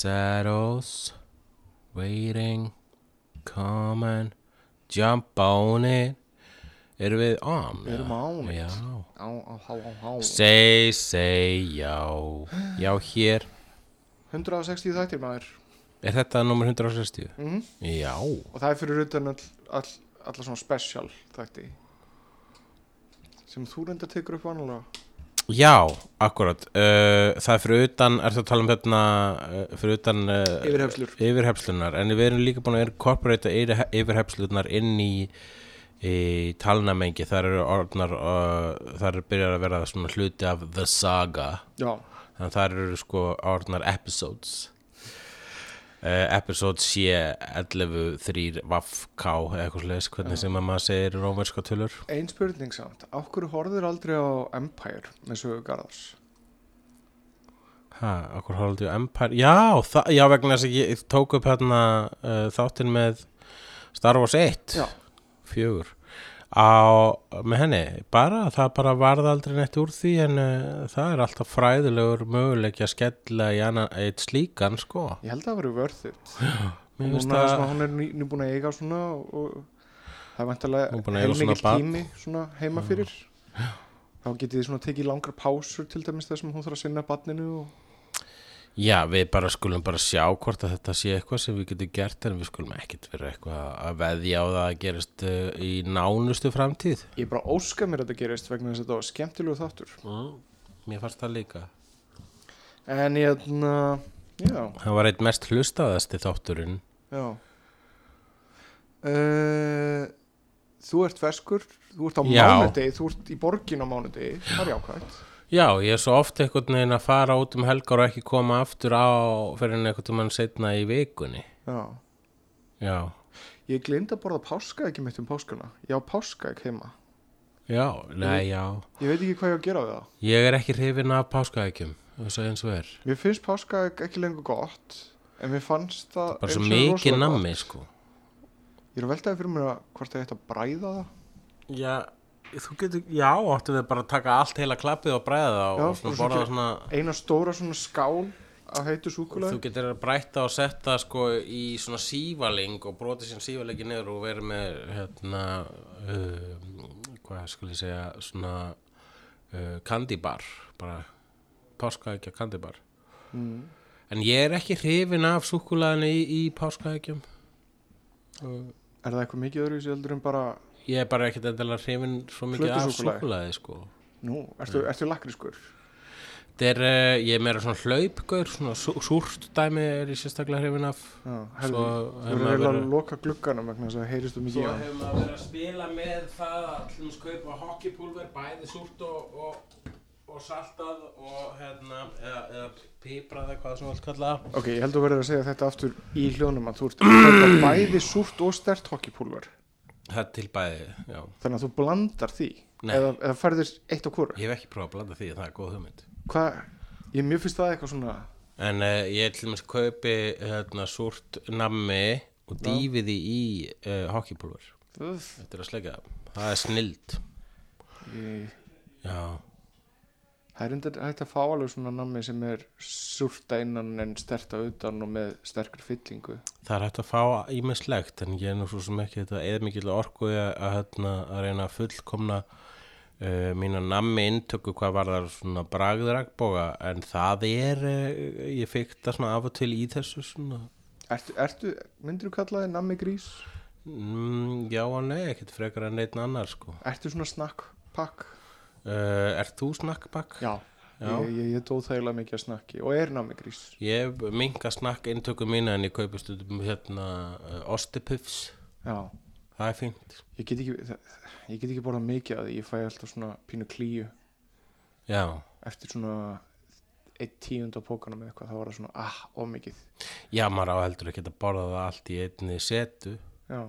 Shadows Waiting coming, Jump on it Erum við on? Við erum it. Já Á, á, á, á. Say, say, já Já, hér 160 þættir maður Er þetta nummer 160? Mhm. Já og það er fyrir utan all, all, alla svona special þætti sem þú reynda tekur upp vanalega Já, akkurat uh, Það er fyrir utan, ertu að tala um hérna uh, fyrir utan uh, yfirhefslunar, en við erum líka búin að incorporata yfir- yfirhefslunar inn í, í talnamengi þar eru orðnar uh, þar byrjar að vera svona hluti af The Saga. Já, þannig að þar eru sko orðnar episodes. Uh, episode C 11, 3, vaff, K eða eitthvað sliðis, hvernig sem að maður segir rómerska tölur. Ein spurning samt á hverju horfður aldrei á Empire með sögu Garðars? Ha, okkur hálfðu Empire? Já, já vegna þess að ég tók upp hérna uh, þáttinn með Star Wars 1 já, fjögur. Á, með henni, bara það bara varð aldrei neitt úr því en uh, það er alltaf fræðilegur möguleik að skella í annan, eitt slíkan sko. Ég held að það verið að hún er ný, nýbúin að eiga svona og, það er svona barn. tími svona heima fyrir. Þá getið þið svona tekið langar pásur til dæmis þess að hún þarf að sinna barninu og Já, við bara skulum bara sjá hvort að þetta sé eitthvað sem við getum gert en við skulum ekkit vera eitthvað að veðja á það að gerast uh, í nánustu framtíð. Ég bara óska mér að þetta gerist vegna þess að þetta var skemmtilegu þáttur. Mm. Mér fannst það líka. En ég, na, já. Það var eitt mest hlustaðasti þátturinn. Já. Uh, Þú ert ferskur Þú ert á mánudegi Þú ert í borgin á mánudegi. Það er jákvæmt Já, ég er svo oft einhvern veginn að fara út um helgar og ekki koma aftur á fyrir en einhvern veginn setna í vikunni. Já Já, Ég gleymd að borða páskaegg mitt um páskana Ég á páskaegg heima já, nei, já. Ég veit ekki hvað ég á að gera við það Ég er ekki hrifin af páskaækjum, þess að eins og er. Mér finnst páskaegg ekki lengur gott En mér fannst það Bara svo mikið nammi, sko. Ég er að veltaði fyrir mér að hvort það eitt að bræða það Já, þú getur, já, áttu við bara að taka allt heila klappið og bræða það Já, og svo borða svona... Eina stóra svona skál af heitu Þú súkulega getur brætta og setta sko í svona sívaling og broti sín sívalingi niður og verið með hérna uh, hvað skulle ég segja svona uh, kandibar bara páskaækja kandibar mm. en ég er ekki hrifin af súkulaðinu í, í páskaækjum Er það eitthvað mikið öðru heldur en bara ég er bara ekkert endilega hrifin svo mikið af súkulaði sko Nú, ertu, ertu lakrískur? Þetta er, uh, ég er meira svona hlaupgaur svona sú, súrt dæmi er ég sérstaklega hrifin af Já, Svo herðu, hefur maður verið- að loka glugganum vegna þess að heyrist þú Svo mikið hann. hefur maður verið að spila með það að allum skaupa hockeypulver, bæði súrt og, og, og saltað og hérna, eða, eða piprað eða hvað sem allt kalla. Ok, ég held að verður að segja þetta aftur í hljónum að þú ert að kaupa bæði súrt og stert hockeypulver. Það er til bæði, já. Þannig að þú blandar því. Nei. Eða, eða færðir eitt á hvora. Ég hef ekki prófað að blanda því, það er góð hugmynd. Hvað, ég mjög finnst það eitthvað svona, En uh, ég til dæmis kaupi hérna, súrt nammi og dýfi því í uh, hockeypulver. öf, Þetta er að sleika það. Það er snild. ég, Já. Það er endur hægt að fá alveg svona nammi sem er súrta innan en sterta utan og með sterkri fyllingu. Það er hægt að fá ímislegt en ég er nú svo sem ekki þetta eða mikil orku að, að, hérna, að reyna að fullkomna uh, mína nammi inntöku hvað var það svona bragðragbóga en það er, uh, ég fikk það svona af og til í þessu svona Ertu, ertu myndir þú kalla þið nammi grís? mm, já og nei, ekkert frekar en einn annar sko Ertu svona snakkpakk? Uh, ert þú snakkbakk? Já, Já. Ég, ég, ég dóð þægilega mikið að snakki og er námi grís Ég minga snakk inntöku mína en ég kaupi stundum hérna uh, ostipuffs. Já, Það er fínt. ég get ekki, ég get ekki borðað mikið að ég fæ alltaf svona pínu klíu Já, eftir svona eitt tíund á pókanum eða eitthvað, þá var það svona, ah, ómikið já maður á heldur ekki að borða það allt í einni setu. Já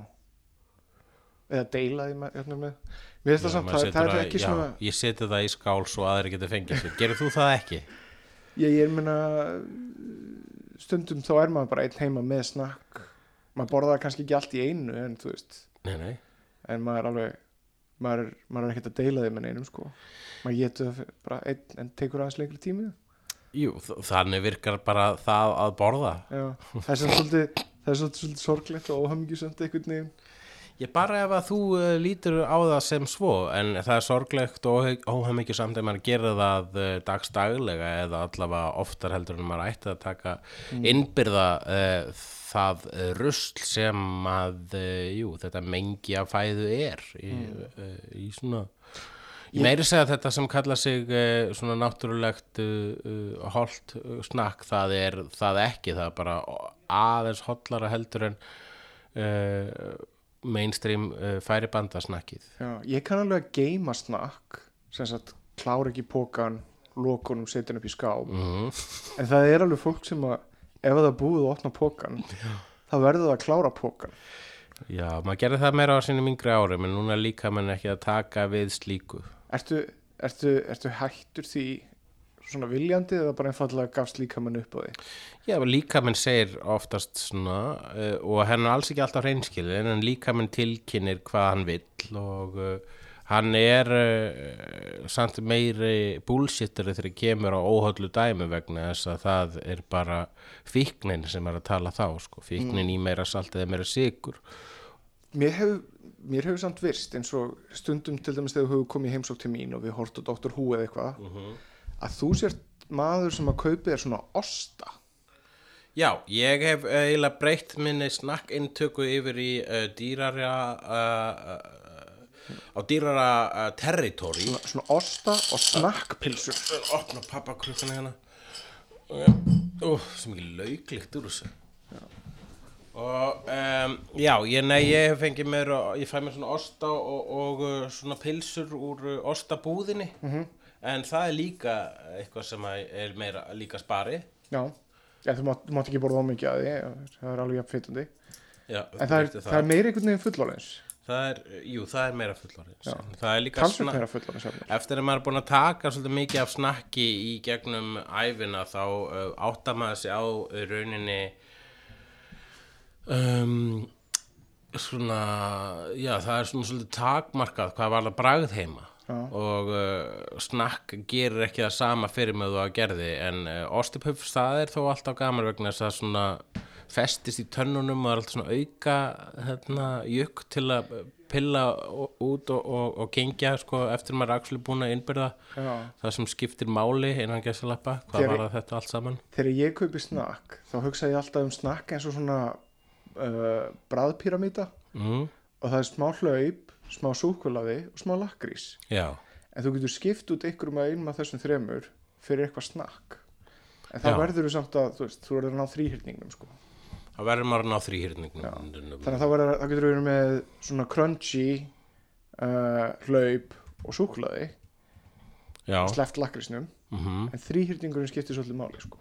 eða deila því með, hérna með Mér finnst það samt, það, það er ekki já, svona Ég seti það í skál svo aðri geta fengið sér. Gerir þú það ekki? Ég, ég meina stundum þá er maður bara einn heima með snakk maður borðar það kannski ekki allt í einu en þú veist, Nei, nei. en maður er alveg maður er, maður er ekkert að deila því með neinum sko maður getur bara einn en tekur aðeins lengri tími Jú, þannig virkar bara það að borða. Já, er það er svolítið, svolítið sorglegt og óhamingjusamt einhvern veginn Ég bara ef að þú uh, lítur á það sem svo en það er sorglegt og óhafmyggju samt ef maður gerir það uh, dagstaglega eða allavega oftar heldur en maður ætti að taka innbyrða uh, það rusl sem að, jú, þetta mengi af fæðu er í, uh, í svona Ég meiri segja að þetta sem kalla sig svona náttúrulegt uh, snakk, það er það ekki, það er bara aðeins hotlara heldur en mainstream uh, færibandasnakkið. Já, ég kann alveg að geima snakk sem sagt, klára ekki pókan lokunum, setja upp í skáp Mm. en það er alveg fólk sem að ef það búið að opna pókan þá verður það að klára pókan Já, maður gerði það meira á sínum yngri árum en núna líka mann ekki að taka við slíku. ertu, ertu, ertu hættur því svona viljandi eða bara einfallega gafst líka mann upp á því Já, líka mann segir oftast svona uh, og hann er alls ekki alltaf reynskilin en líka mann tilkynir hvað hann vill og uh, hann er uh, samt meiri bullshitteri þegar kemur á óhöllu dæmi vegna þess að það er bara fíknin sem er að tala þá sko. fíknin í meira salt eða meira sigur mér hefur mér hefur samt virst eins og stundum til dæmis þegar þú hefur komið heimsók til mín og við hortum Dr. Who eða eitthvað að þú sért maður sem að kaupi þér svona osta? Já, ég hef eiginlega breytt minni snakkeintöku yfir í uh, dýrara uh, uh, á dýrara uh, territory. Svona, svona osta og snakkpilsur opna pappa krukkuna hérna sem ekki lauglikt úr þessu. Og um, já, ég, nei, ég hef fengið mér ég fæ mér svona osta og, og uh, svona pilsur úr uh, ostabúðinni en það er líka eitthvað sem að er meira líka spari. Já, já þú, mátt, mátt ekki borða ómikið að því það er alveg jafn fytandi já, en það er, það er meiri einhvern veginn fullorðins. Það er, jú, það er meira fullorðins. Já. það er líka meira efnir Eftir að maður er búin að taka svolítið mikið af snakki í gegnum æfina þá uh, áttar maður sig á uh, rauninni um, svona, já það er svona svolítið takmarkað hvað var það bragð heima. Og uh, snakk gerir ekki það sama fyrir með þú að gerði en uh, ostipöfs það er þó alltaf gaman vegna þess að svona festist í tönnunum og er alltaf svona auka hérna, jökk til að pilla út og, og, og gengja sko, eftir maður er actually búin að innbyrða. Já. það sem skiptir máli innan gæsalappa hvað Þegar- var þetta allt saman. Þegar ég kaupi snakk þá hugsa ég alltaf um snakk eins og svona uh, bræðpíramíta mm, og það er smá hlaup, smá súkulaði og smá lakrís já, en þú getur skipt út ykkur með einum af þessum þremur fyrir eitthvað snakk. En það Já. verður þú samt að þú veist, þú verður að ná þrýhyrningnum sko. það verður maður að ná þrýhyrningnum þannig að það, verður, það getur verið með svona crunchy uh, hlaup og súkulaði já, sleppt lakrísnum mm en þrýhyrningurinn skiptir svolítið máli sko.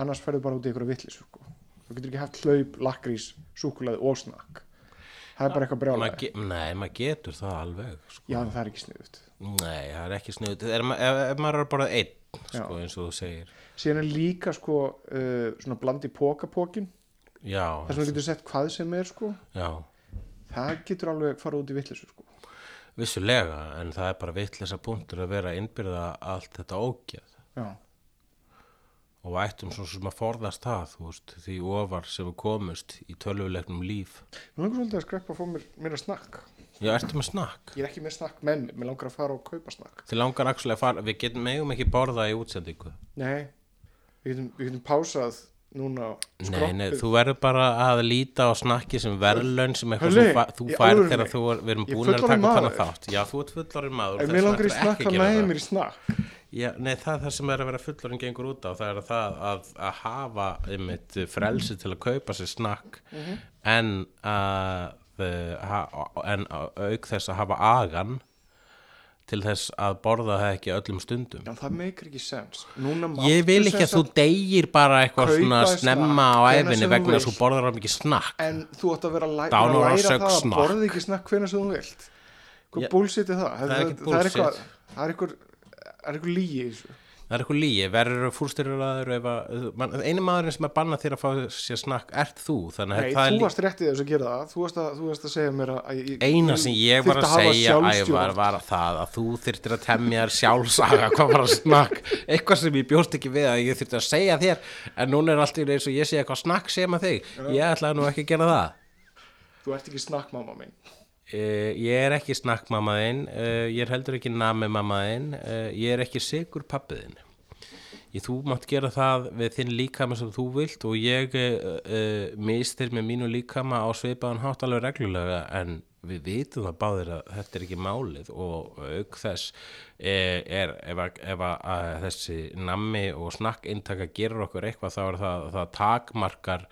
annars ferður bara út í ykkur vittlis sko. þú getur ekki haft hlaup, lakrís, súkulaði og snakk það er bara eitthvað brjálæði. Ge nei, maður getur það alveg sko. já, það er ekki sniðut nei, það er ekki snuð ef, ef, ef maður er borða einn sko, eins og þú segir. Síðan er líka sko uh, svona blandi pókapókin þar sem þú getur sett hvað sem er sko. Já, það getur alveg fara út í vittlisu sko. Vissulega en það er bara vitleysa punktur að vera innbyrða allt þetta ógeð. Já, og ættum svona sem að forðast það þú veist, því ofar sem við komust í tölvulegnum líf. Mér langar svolítið að skreppa að fá mér meira snakk. Já, ertu með snakk? Ég er ekki með snakk með mér, mér langar að fara og kaupa snakk. Þið langar að fara, við getum megum ekki borða í útsendingu. Nei, við getum, við getum pásað núna Nei, skroppið. nei, þú verður bara að líta á snakki sem verðlaun sem eitthvað Hörli, sem þú alvörunni, þegar þú við erum er búin að taka maður. þátt. Já, þú ert fullorinn maður mér langar í snakk að næði mér í snakk Já, nei, það er það sem er að vera fullorinn gengur út á, það er það að, að hafa einmitt frelsi til að kaupa sér snakk Mhm. en að ha, en að auk þess að hafa agan til þess að borða það ekki öllum stundum. Já, það meikir ekki sens Ég vil ekki að þú deyir bara eitthvað svona snemma á æfinni vegna þess að þú borðar á mikið snakk. En þú átt að vera að læ Down vera or að læra það að borða ekki snakk hvernig sem þú vilt Hvað bullshit er það? það er er eitthvað er eitthvað lígi í þessu? Það er eitthvað lígi, verður að að, man, eini maðurinn sem er bannað þér að fá sér snakk ert þú, þannig að Nei, þú varst réttið þess að gera það. Þú varst að, þú varst að segja mér að að ég- eina sem ég var að hafa segja ævar var það að þú þyrftir að temja þér sjálfsaga hvað var að snakk. Eitthvað sem ég bjóst ekki við að ég þyrfti að segja þér en núna er allt í eins og ég sé eitthvað snakk sem að þig. Ég ætlaði nú ekki að gera það. Þú ert ekki snakk mamma mín Uh, ég er ekki snakkmammaðinn, uh, ég er heldur ekki namimammaðinn, uh, ég er ekki sigur pappiðinn. Þú mátt gera það við þinn líkama sem þú vilt og ég mistir með mínu líkama á svipaðan hátt alveg reglulega en við vitum það báðir að þetta er ekki málið og auk þess er, er ef, að, ef að, að þessi nammi og snakk-intaka gerur okkur eitthvað þá er það, það takmarkar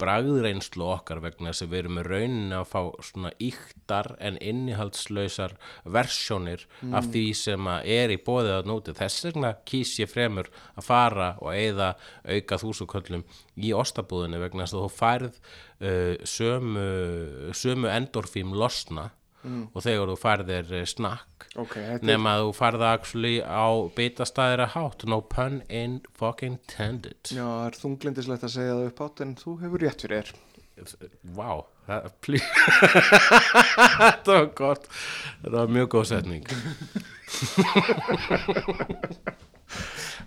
bragðreynslu okkar vegna þess að við erum með raunin að fá svona íktar en innihaldslausar versjónir af því sem að er í bóðið að nóti þess vegna kýs ég fremur að fara og eigða auka þúsuköllum í ostabúðinni vegna þess að þú færð uh, sömu, sömu endorfím losna og þegar þú færðir uh, snakk. Ok, þetta er nema að þú færð það actually á bitastæðira hátt. No pun in fucking intended. Já, það er þunglindislegt að segja það upp átt en þú hefur rétt fyrir þér. Vá, það, please. þetta var gott. Þetta var mjög góð setning.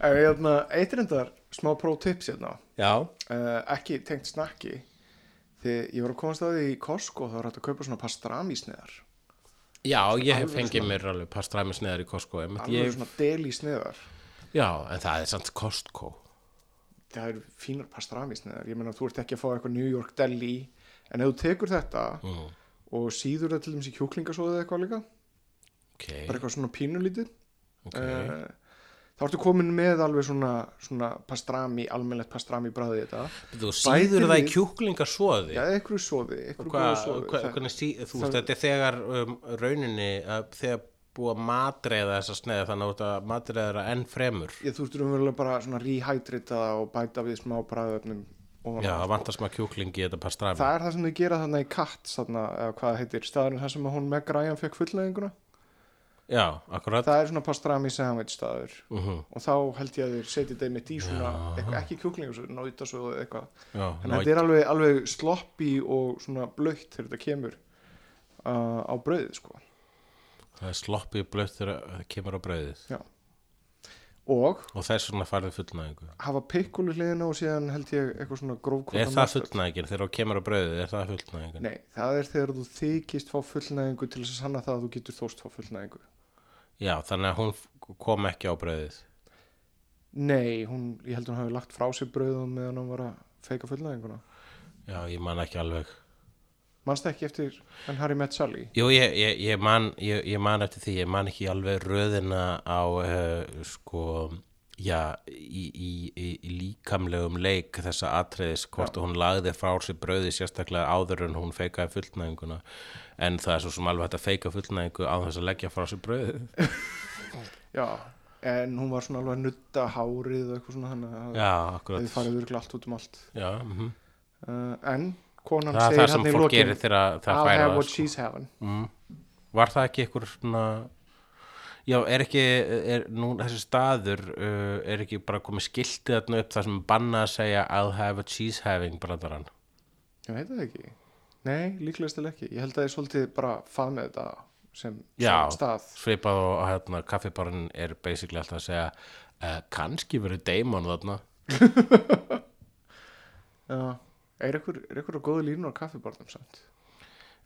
Eh, hérna, Eitt reyndar smá pro tips hérna. Uh, ekki tengt snakki þegar ég var að komast að því í Costco þá var hægt að kaupa svona pastrami sneðar já ég hef fengið svona- mér alveg pastræmi sneðar í Costco alveg ég, svona deli sneðar Já, en það er samt Costco. Það eru fínar pastrami sneðar ég meina þú ert ekki að fá eitthvað New York deli en ef þú tekur þetta mm. og síður það til dæmis í kjúklingasóðið eitthvað líka Ok, bara eitthvað svona pínulítið ok. uh, þá ertu komin með alveg svona, svona pastrami, almennlegt pastrami bræði þetta. Þú síður það í kjúklingasóði já, Hva, góða svoði hva, Það- hvernig sí, þú þetta er þegar um, rauninni að þegar búið að matreiða þessa sneið þannig að matreiða það enn fremur. Ég, þú ert umverulega bara svona rehydrata og bæta við smá bræðöfnum Já, það vantar smá kjúkling í þetta pastræmi það er það sem þau gera þarna í katt eða hvað heitir, staðurinn þar sem hún Meg Ryan fekk fullnæðinguna Já, akkurat. Það er svona pastrami sandwich staður. Uh og þá held ég að þeir setja þetta einmitt í svona eitthvað, ekki kjúklingu, náitasöðu eða eitthvað. Já, en þetta er alveg, alveg sloppy og svona blöytt þegar þetta kemur uh, á brauðið sko. Það er sloppið blött þegar það kemur á brauðið. Og og þess vegna farið fullnæðingu hafa pikkulu hliðina og síðan held ég eitthvað svona grófkvota Er það fullnæðingin þegar það kemur á brauðið, er það fullnæðingin? Nei, það er þegar þú þykist fá fullnæðingu til þess að sanna það að þú getur þóst fá fullnæðingu Já, þannig að hún kom ekki á brauðið. Nei, hún, ég held hún hafi lagt frá sér brauðum meðan hún var að feika fullnæðinguna. Já, ég man ekki alveg. Manst ekki eftir en Harry Met Sally? Jú, ég, ég, ég, man, ég, ég man eftir því, ég man ekki alveg röðina á uh, sko, já, í, í, í, í líkamlegum leik þessa atriðis, hvort hún lagði frá sér brauði sérstaklega áður en hún feikaði fullnæðinguna, en það er svo sem alveg hægt að feika fullnæðingu á þess að leggja frá sér brauði. Já, en hún var svona alveg að nutta hárið og eitthvað svona þannig að það farið virkulega allt út um allt Já, mm uh, En konan segir hann í það I'll have what sko. she's having Mm. Var það ekki einhver svona Já, er ekki er, nú, þessi staður uh, er ekki bara komið skiltið þarna upp þar sem er bannað að segja I'll have a cheese having brandarann? Ég veit það ekki. Nei, líklegast til ekki. Ég held að ég svolítið bara fað með þetta sem, Já. sem stað. svipað og hérna, kaffibarinn er basically alltaf að segja uh, kannski verið Damon þarna. Já, er ykkur, er ykkur á góðu línur á kaffibarnum samt?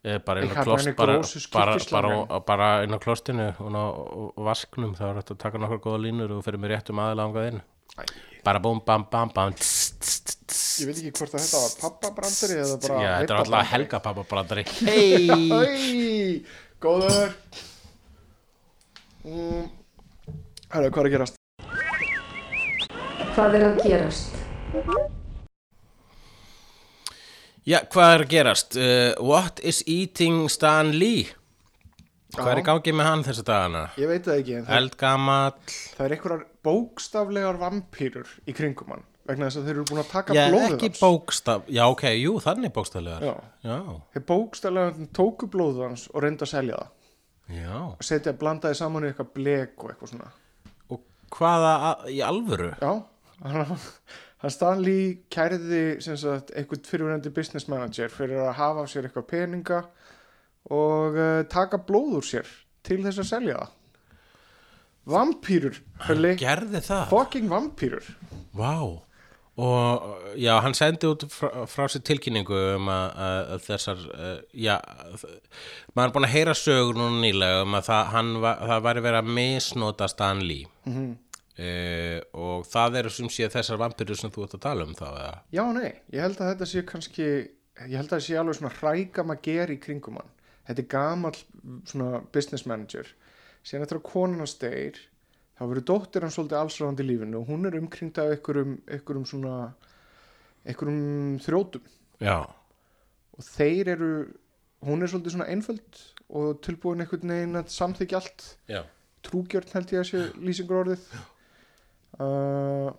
Eh, bara inn á klost bara, bara, bara, inn á klostinu og vasknum þá er þetta að taka nokkar góða línur og fyrir mig réttum aðeins langað inn. Bara búm bam bam bam tss, tss, tss, tss. ég veit ekki hvort að þetta var pappabrandari eða bara Já, þetta er alltaf helga pappa brandari Hei góður. Mm. Herra, hvað er að gerast? Hvað er að gerast? Já, hvað er að gerast? Uh, what is eating Stan Lee? Hvað er í Já. gangi með hann þessu dagana? Ég veit það ekki, Eldgamall það er einhverjar bókstaflegar vampýrur í kringum hann vegna þess að þeir eru búin að taka Já, blóðið ekki hans bókstaf Já, ok, jú, þannig bókstaflegar Já. Já, Þeir bókstaflega tóku blóðið hans og reyndu að selja það já. setja, blandaði saman í eitthvað blek og eitthvað svona Og hvaða a- í alvöru? Já, hann, hann Stanley sagt eitthvað fyrirvændi business manager fyrir að hafa af sér eitthvað peninga og uh, taka blóð úr sér til þess að selja það. Vampýrur Gerði það? fucking vampýrur Vá. Og já, hann sendi út frá, frá sér tilkynningu um að, að, að þessar, uh, já, maður er búin að heyra sögur núna nýlega um að það, hann var, það væri verið að misnota Stan Lee. Mm og það eru sem sé þessar vampirur sem þú ert að tala um þá eða? Já, nei, ég held að þetta sé kannski ég held að þetta sé alveg svona hrægam að gera í kringum hann. Þetta er gamall svona business manager. Síðan eftir að konan hans deyr þá verður dóttir hann svolítið allsráðandi í lífinu og hún er umkringd af einhverjum, einhverjum svona einhverjum þrjótum Já, og þeir eru hún er svolítið svona einföld og tilbúin einhvern veginn að samþykja allt. Já, trúgjörn held ég að sé lýsingur orðið uh,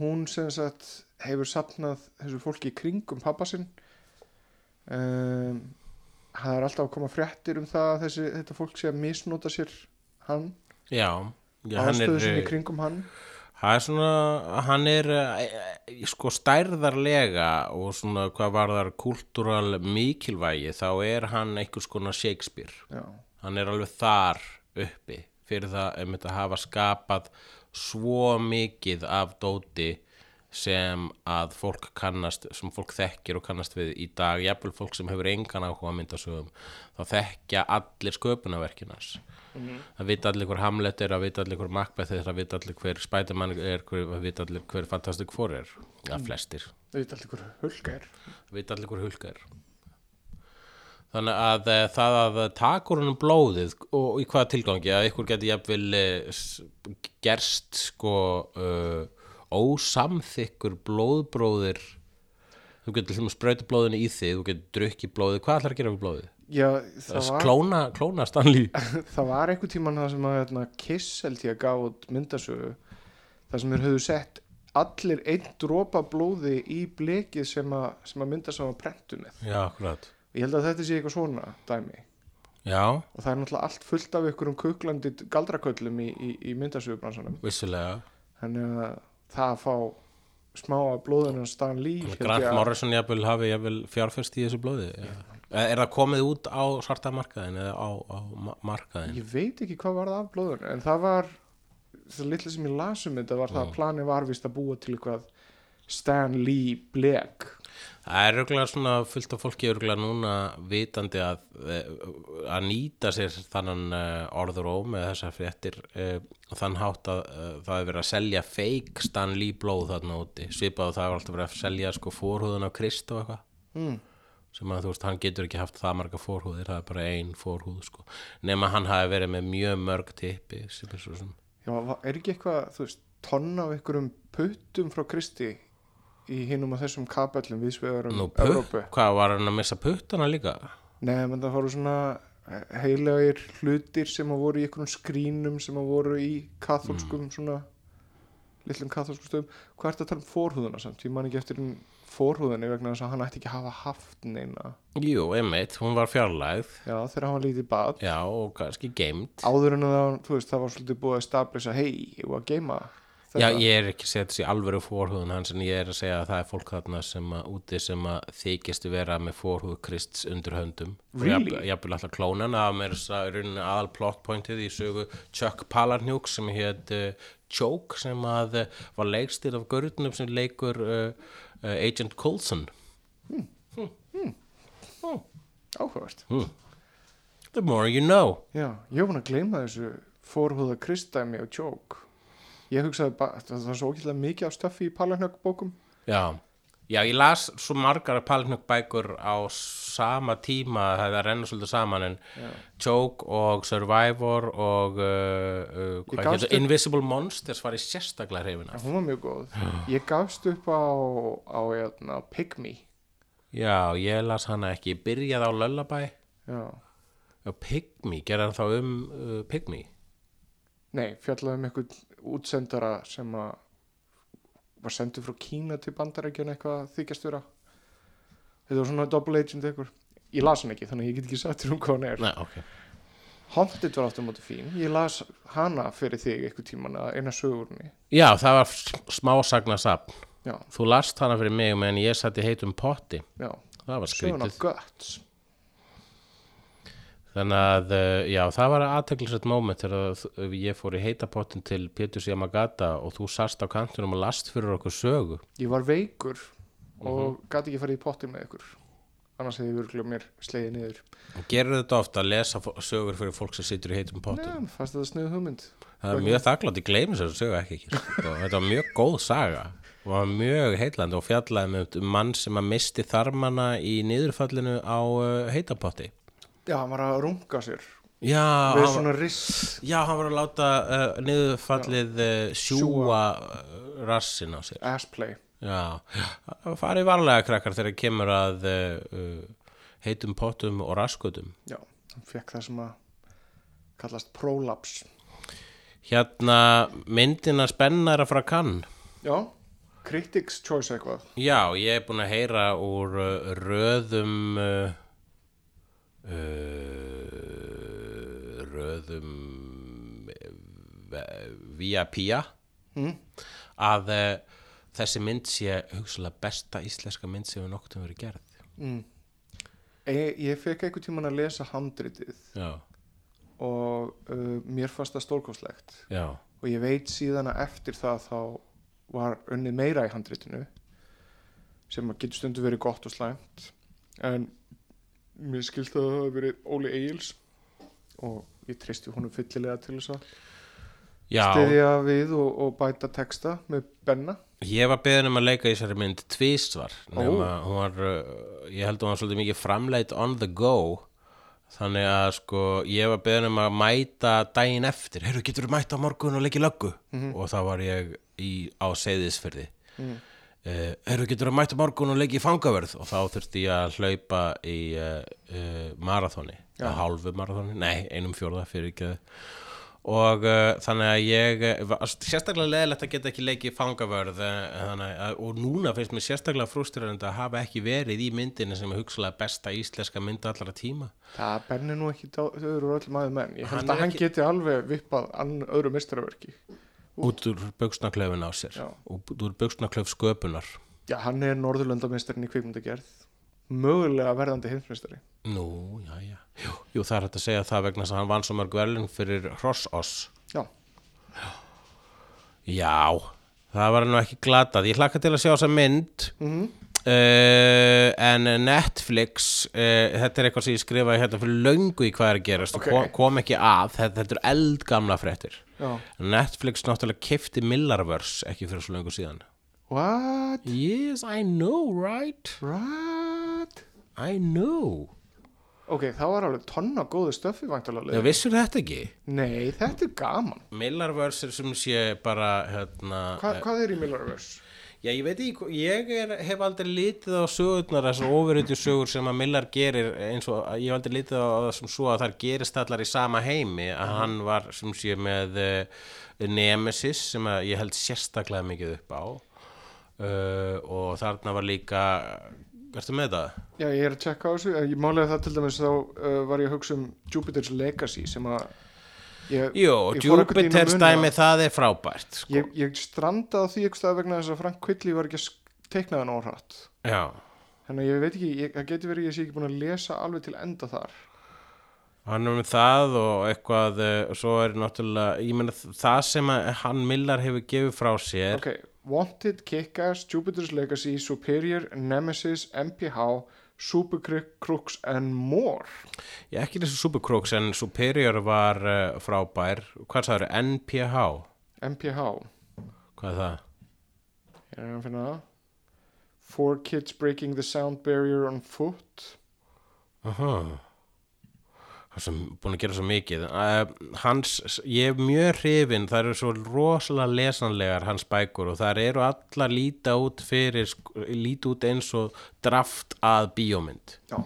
hún sem sagt hefur sapnað þessu fólki í kringum pappa sinn. Um, það er alltaf að koma fréttir um það að þessi, þetta fólk sé að misnota sér hann, já, já hann er, aðstöðu sinni í kringum hann. Það er svona, hann er eh, eh, sko stærðarlega og svona hvað var þar kultúral mikilvægi þá er hann einhvers konar Shakespeare. já, Hann er alveg þar uppi fyrir það um þetta hafa skapað svo mikið af dóti sem að fólk kannast, sem fólk þekkir og kannast við í dag, jafnvel fólk sem hefur engan áhuga að myndasögum, þá þekkja allir sköpunarverkinars. Það vita allir hver Hamlet er, það vita allir hver Macbeth er, það vita allir hver Spiderman er, það vita allir hver Fantastic Four er, ja, flestir. þau veit alltaf hver hulka er Það vita allir hver Hulk er. Þannig að e, það að taka úr hennum blóðið og í hvaða tilgangi að ykkur geti jafnvel e, s- gerst sko uh, ósamþykkur blóðbróðir. Þú getur þess sprauta blóðinu í þig þú getur drukkið blóðið, hvað ætlar að gera við blóðið? já, Það var, klóna, klóna Stanley. Það var einhver tíman það sem að hérna, Kiss held ég að gá út myndasögu það sem þeir höfðu sett allir einn dropa blóði í blekið sem að, að myndasögu var prentu með Já, akkurat Ég held að þetta sé eitthvað svona dæmi. Já, og það er náttúrulega allt fullt af einhverjum kuklandi galdraköllum í, í, í myndasögubransanum. Vissulega. Þannig að það að fá smá að blóðinu að staðan líf Grant Morrison jafnvel hafi jafnvel fjárfest í þessu blóði. Já. Er það komið út á svarta markaðin eða á, á ma- markaðin? ég veit ekki hvað var það af blóðinu en það var það litla sem ég las um þetta var það að planið var vist að búa til eitthvað Stan Lee Black Það er örgulega svona fullt af fólki örgulega núna vitandi að, eh, að nýta sér þannan uh, orðuróm með þessar fréttir og þann hátt að það er verið að selja fake Stan Lee blóð þarna úti. Svipað og það er alltaf verið að selja sko fórhúðun á Krist og eitthvað. Mm. sem að þú veist, hann getur ekki haft það marga fórhúðir það er bara ein fórhúð sko. Nema hann hafi verið með mjög mörg tippi sem er svo sem Já, er ekki eitthvað, þú veist, tonn af einhverjum puttum frá Kristi í hinum og þessum kapellum viðsvegar um Nú, putt, Evrópu. hvað var hann að missa puttana líka? Nei, menn það fóru svona heilegir hlutir sem að voru í einhverjum skrínum sem að voru í katholskum svona litlum katholskum stöðum. Hvað ertu að tala um fórhúðuna samt? Ég man ekki eftir en fórhúðunni vegna þess að hann ætti ekki að hafa haft neina. Jú, einmitt, hún var fjarlægð. Já þegar hann var lítið bad já, og kannski geimt áður en það, þú veist, það var svolítið búið að stablisa hei, ég var að geima Já, ég er ekki að segja þessi alvöru fórhúðun hans en ég er að segja að það er fólk þarna sem að úti sem að þykist vera með fórhúð Krists undir höndum. Really? og jafnvel alltaf klónan að mér rauninni aðal plot pointið í sögu Chuck Palahniuk sem hétt uh, Choke sem að uh, var leikstýr af görðunum sem leikur uh, Agent Coulson. Áhugavert. The more you know. Já, ég var búin að gleyma þessu fórhúða kristæmi og tjók ég hugsaði bara, það var svo ókvæmlega mikið af stöffi í Palanhjögg bókum Já, Já, ég las svo margar Palknök bækur á sama tíma það er renna svolítið saman en Já. Choke og Survivor og uh, uh, Ég hvað gafst getur, upp- Invisible Monsters var í sérstaklega hreyfina. Hún var mjög góð. Ég gafst upp á, á hérna, Pygmy Já, ég las hana ekki, ég byrjaði á Lullaby. Já. Pygmy, gerði hann þá um uh, Pygmy nei, fjallaði um einhvern útsendara sem að var sendur frá Kína til bandarækjun eitthvað að þykjast vera. Þetta var svona double agent eitthvað. Ég las hann ekki, þannig ég get ekki sagt þér um hvað hann er. Nei, ok. Haunted var áttum móti fín. Ég las hana fyrir þig eitthvað tíman að eina sögurni Já, það var smásagna sapn Þú last hana fyrir mig meðan ég satt í heitum potti. Já, Það var skrítið. af Guts Þannig að, uh, já, það var aðteklisett moment þegar ég fór í heitapottin til Pétur Yamagata og þú sast á kantunum og last fyrir okkur sögu. ég var veikur og Mhm. gæti ekki farið í pottin með ykkur annars hefði virkulega mér slegið niður Gerur þetta ofta að lesa sögur fyrir fólk sem situr í heitum pottum? Nei, fannst þetta sniðu hugmynd Það er mjög þakklátt, ég gleymi sér sögu ekki ekki. þetta var mjög góð saga og var mjög heitlandi og fjallaði með um mann sem að misti þarmana í niðurfallinu á uh, heitapotti. Já, hann var að runga sér. Já, við svona riss já, hann var að láta uh, niðurfallið uh, sjúa uh, rassin á sér. assplay Já, farið varlega krakkar þegar kemur að uh, heitum pottum og raskutum. Já, hann fekk það sem að kallast prolaps Hérna, myndina spennara frá kann. Já, critics choice eitthvað. Já, ég er búin að heyra úr röðum uh, uh, röðum uh, via pía mm. að uh, þessi mynd sé hugsalega besta íslenska mynd sem við nokkuð verið gerð. Mm. Ég, ég fekk einhvern tíman að lesa handritið Já, og uh, mér fannst það stórkostlegt já, og ég veit síðan að eftir það þá var unnið meira í handritinu sem getur stundu verið gott og slæmt en mér skilst að það hafi verið Óli Egils og ég tristi honum fyllilega til þess að stiðja við og, og bæta texta með Benna. Ég var beðin um að leika í þessari mynd Ó. hún var, uh, ég held að hún var svolítið mikið framleitt on the go. Þannig að sko ég var beðin um að mæta daginn eftir. Heyrðu getur þú mæta á morgun og leikið löggu? Og þá var ég í, á seyðisfyrði mm. uh, heyrðu getur þú mæta morgun og leikið fangavörð og þá þurfti ég að hlaupa í uh, marathoni. Já. að hálfu marathoni, nei, einum fjórða fyrir ekki og uh, þannig að ég sérstaklega leðilegt að geta ekki leikið fangavörð að, og núna finnst mér sérstaklega frústurandi að hafa ekki verið í myndinni sem er hugsalega besta íslenska mynd allara tíma. Það Benni nú ekki þau eru öll maður menn. Ég held að hann ekki- geti alveg vippað öðru mistaraverki út úr buksnaklöfin á sér. Já. og út úr buksnaklöf sköpunar. Já hann er Norðurlöndamistarinn í kvikmyndagerð. Mögulega verðandi heimsmeistari. Nú, já, já. Jú, jú það er hægt að segja það vegna að hann vann svo mörg velun fyrir Hrossoss já, Já, það var nú ekki glatað. Ég hlakka til að sjá þessa mynd. Mm Uh, en Netflix uh, þetta er eitthvað sem ég skrifaði hérna fyrir löngu í hvað er að gerast Ok. og kom, kom ekki að. Þetta, þetta eru eldgamla fréttir já Netflix náttúrulega kifti Millarverse ekki fyrir svo löngu síðan what? Yes, I know, right? what? I know ok, það var alveg tonna góðu stöfi væntalega Já, vissur þetta ekki? nei, þetta er gaman Millarverse er sem sé bara hérna, Hva, hvað er í Millerverse? Já, ég veit ekki, ég er, hef aldrei litið á sögurnar, þessar ofurötu sögur sem að Millar gerir eins og ég hef aldrei litið á það sem svo að þar gerist allar í sama heimi, að hann var sem sé með uh, Nemesis sem ég held sérstaklega mikið upp á uh, og þarna var líka, ertu með það? já, ég er að tjekka á þessu ég málega það til dæmis þá uh, var ég að hugsa um Jupiter's Legacy sem að ég, Jú, Ég fór einhvern veginn að Jupiter's muna dæmi, það er frábært, sko. ég, ég strandaði því stað vegna þess að Frank Quitely var ekki að teikna það Já. þannig að ég veit ekki, ég, það getur verið ég sé ekki búin að lesa alveg til enda þar Hann er með það og eitthvað, uh, svo er náttúrulega, ég meina það sem hann Millar hefur gefið frá sér, ok, Wanted, Kick-Ass, Jupiter's Legacy Superior, Nemesis, MPH Supercrooks and More Ég ekki þessu Supercrooks en Superior var uh, frábær Hvað sagður, NPH? MPH, Hvað er það? ég er að finna það Four kids breaking the sound barrier on foot Aha. Það sem búin að gera svo mikið. Uh, hans, ég er mjög hrifin það eru svo rosalega lesanlegar hans bækur og það eru allar líta út fyrir, líta út eins og draft að bíómynd. Já,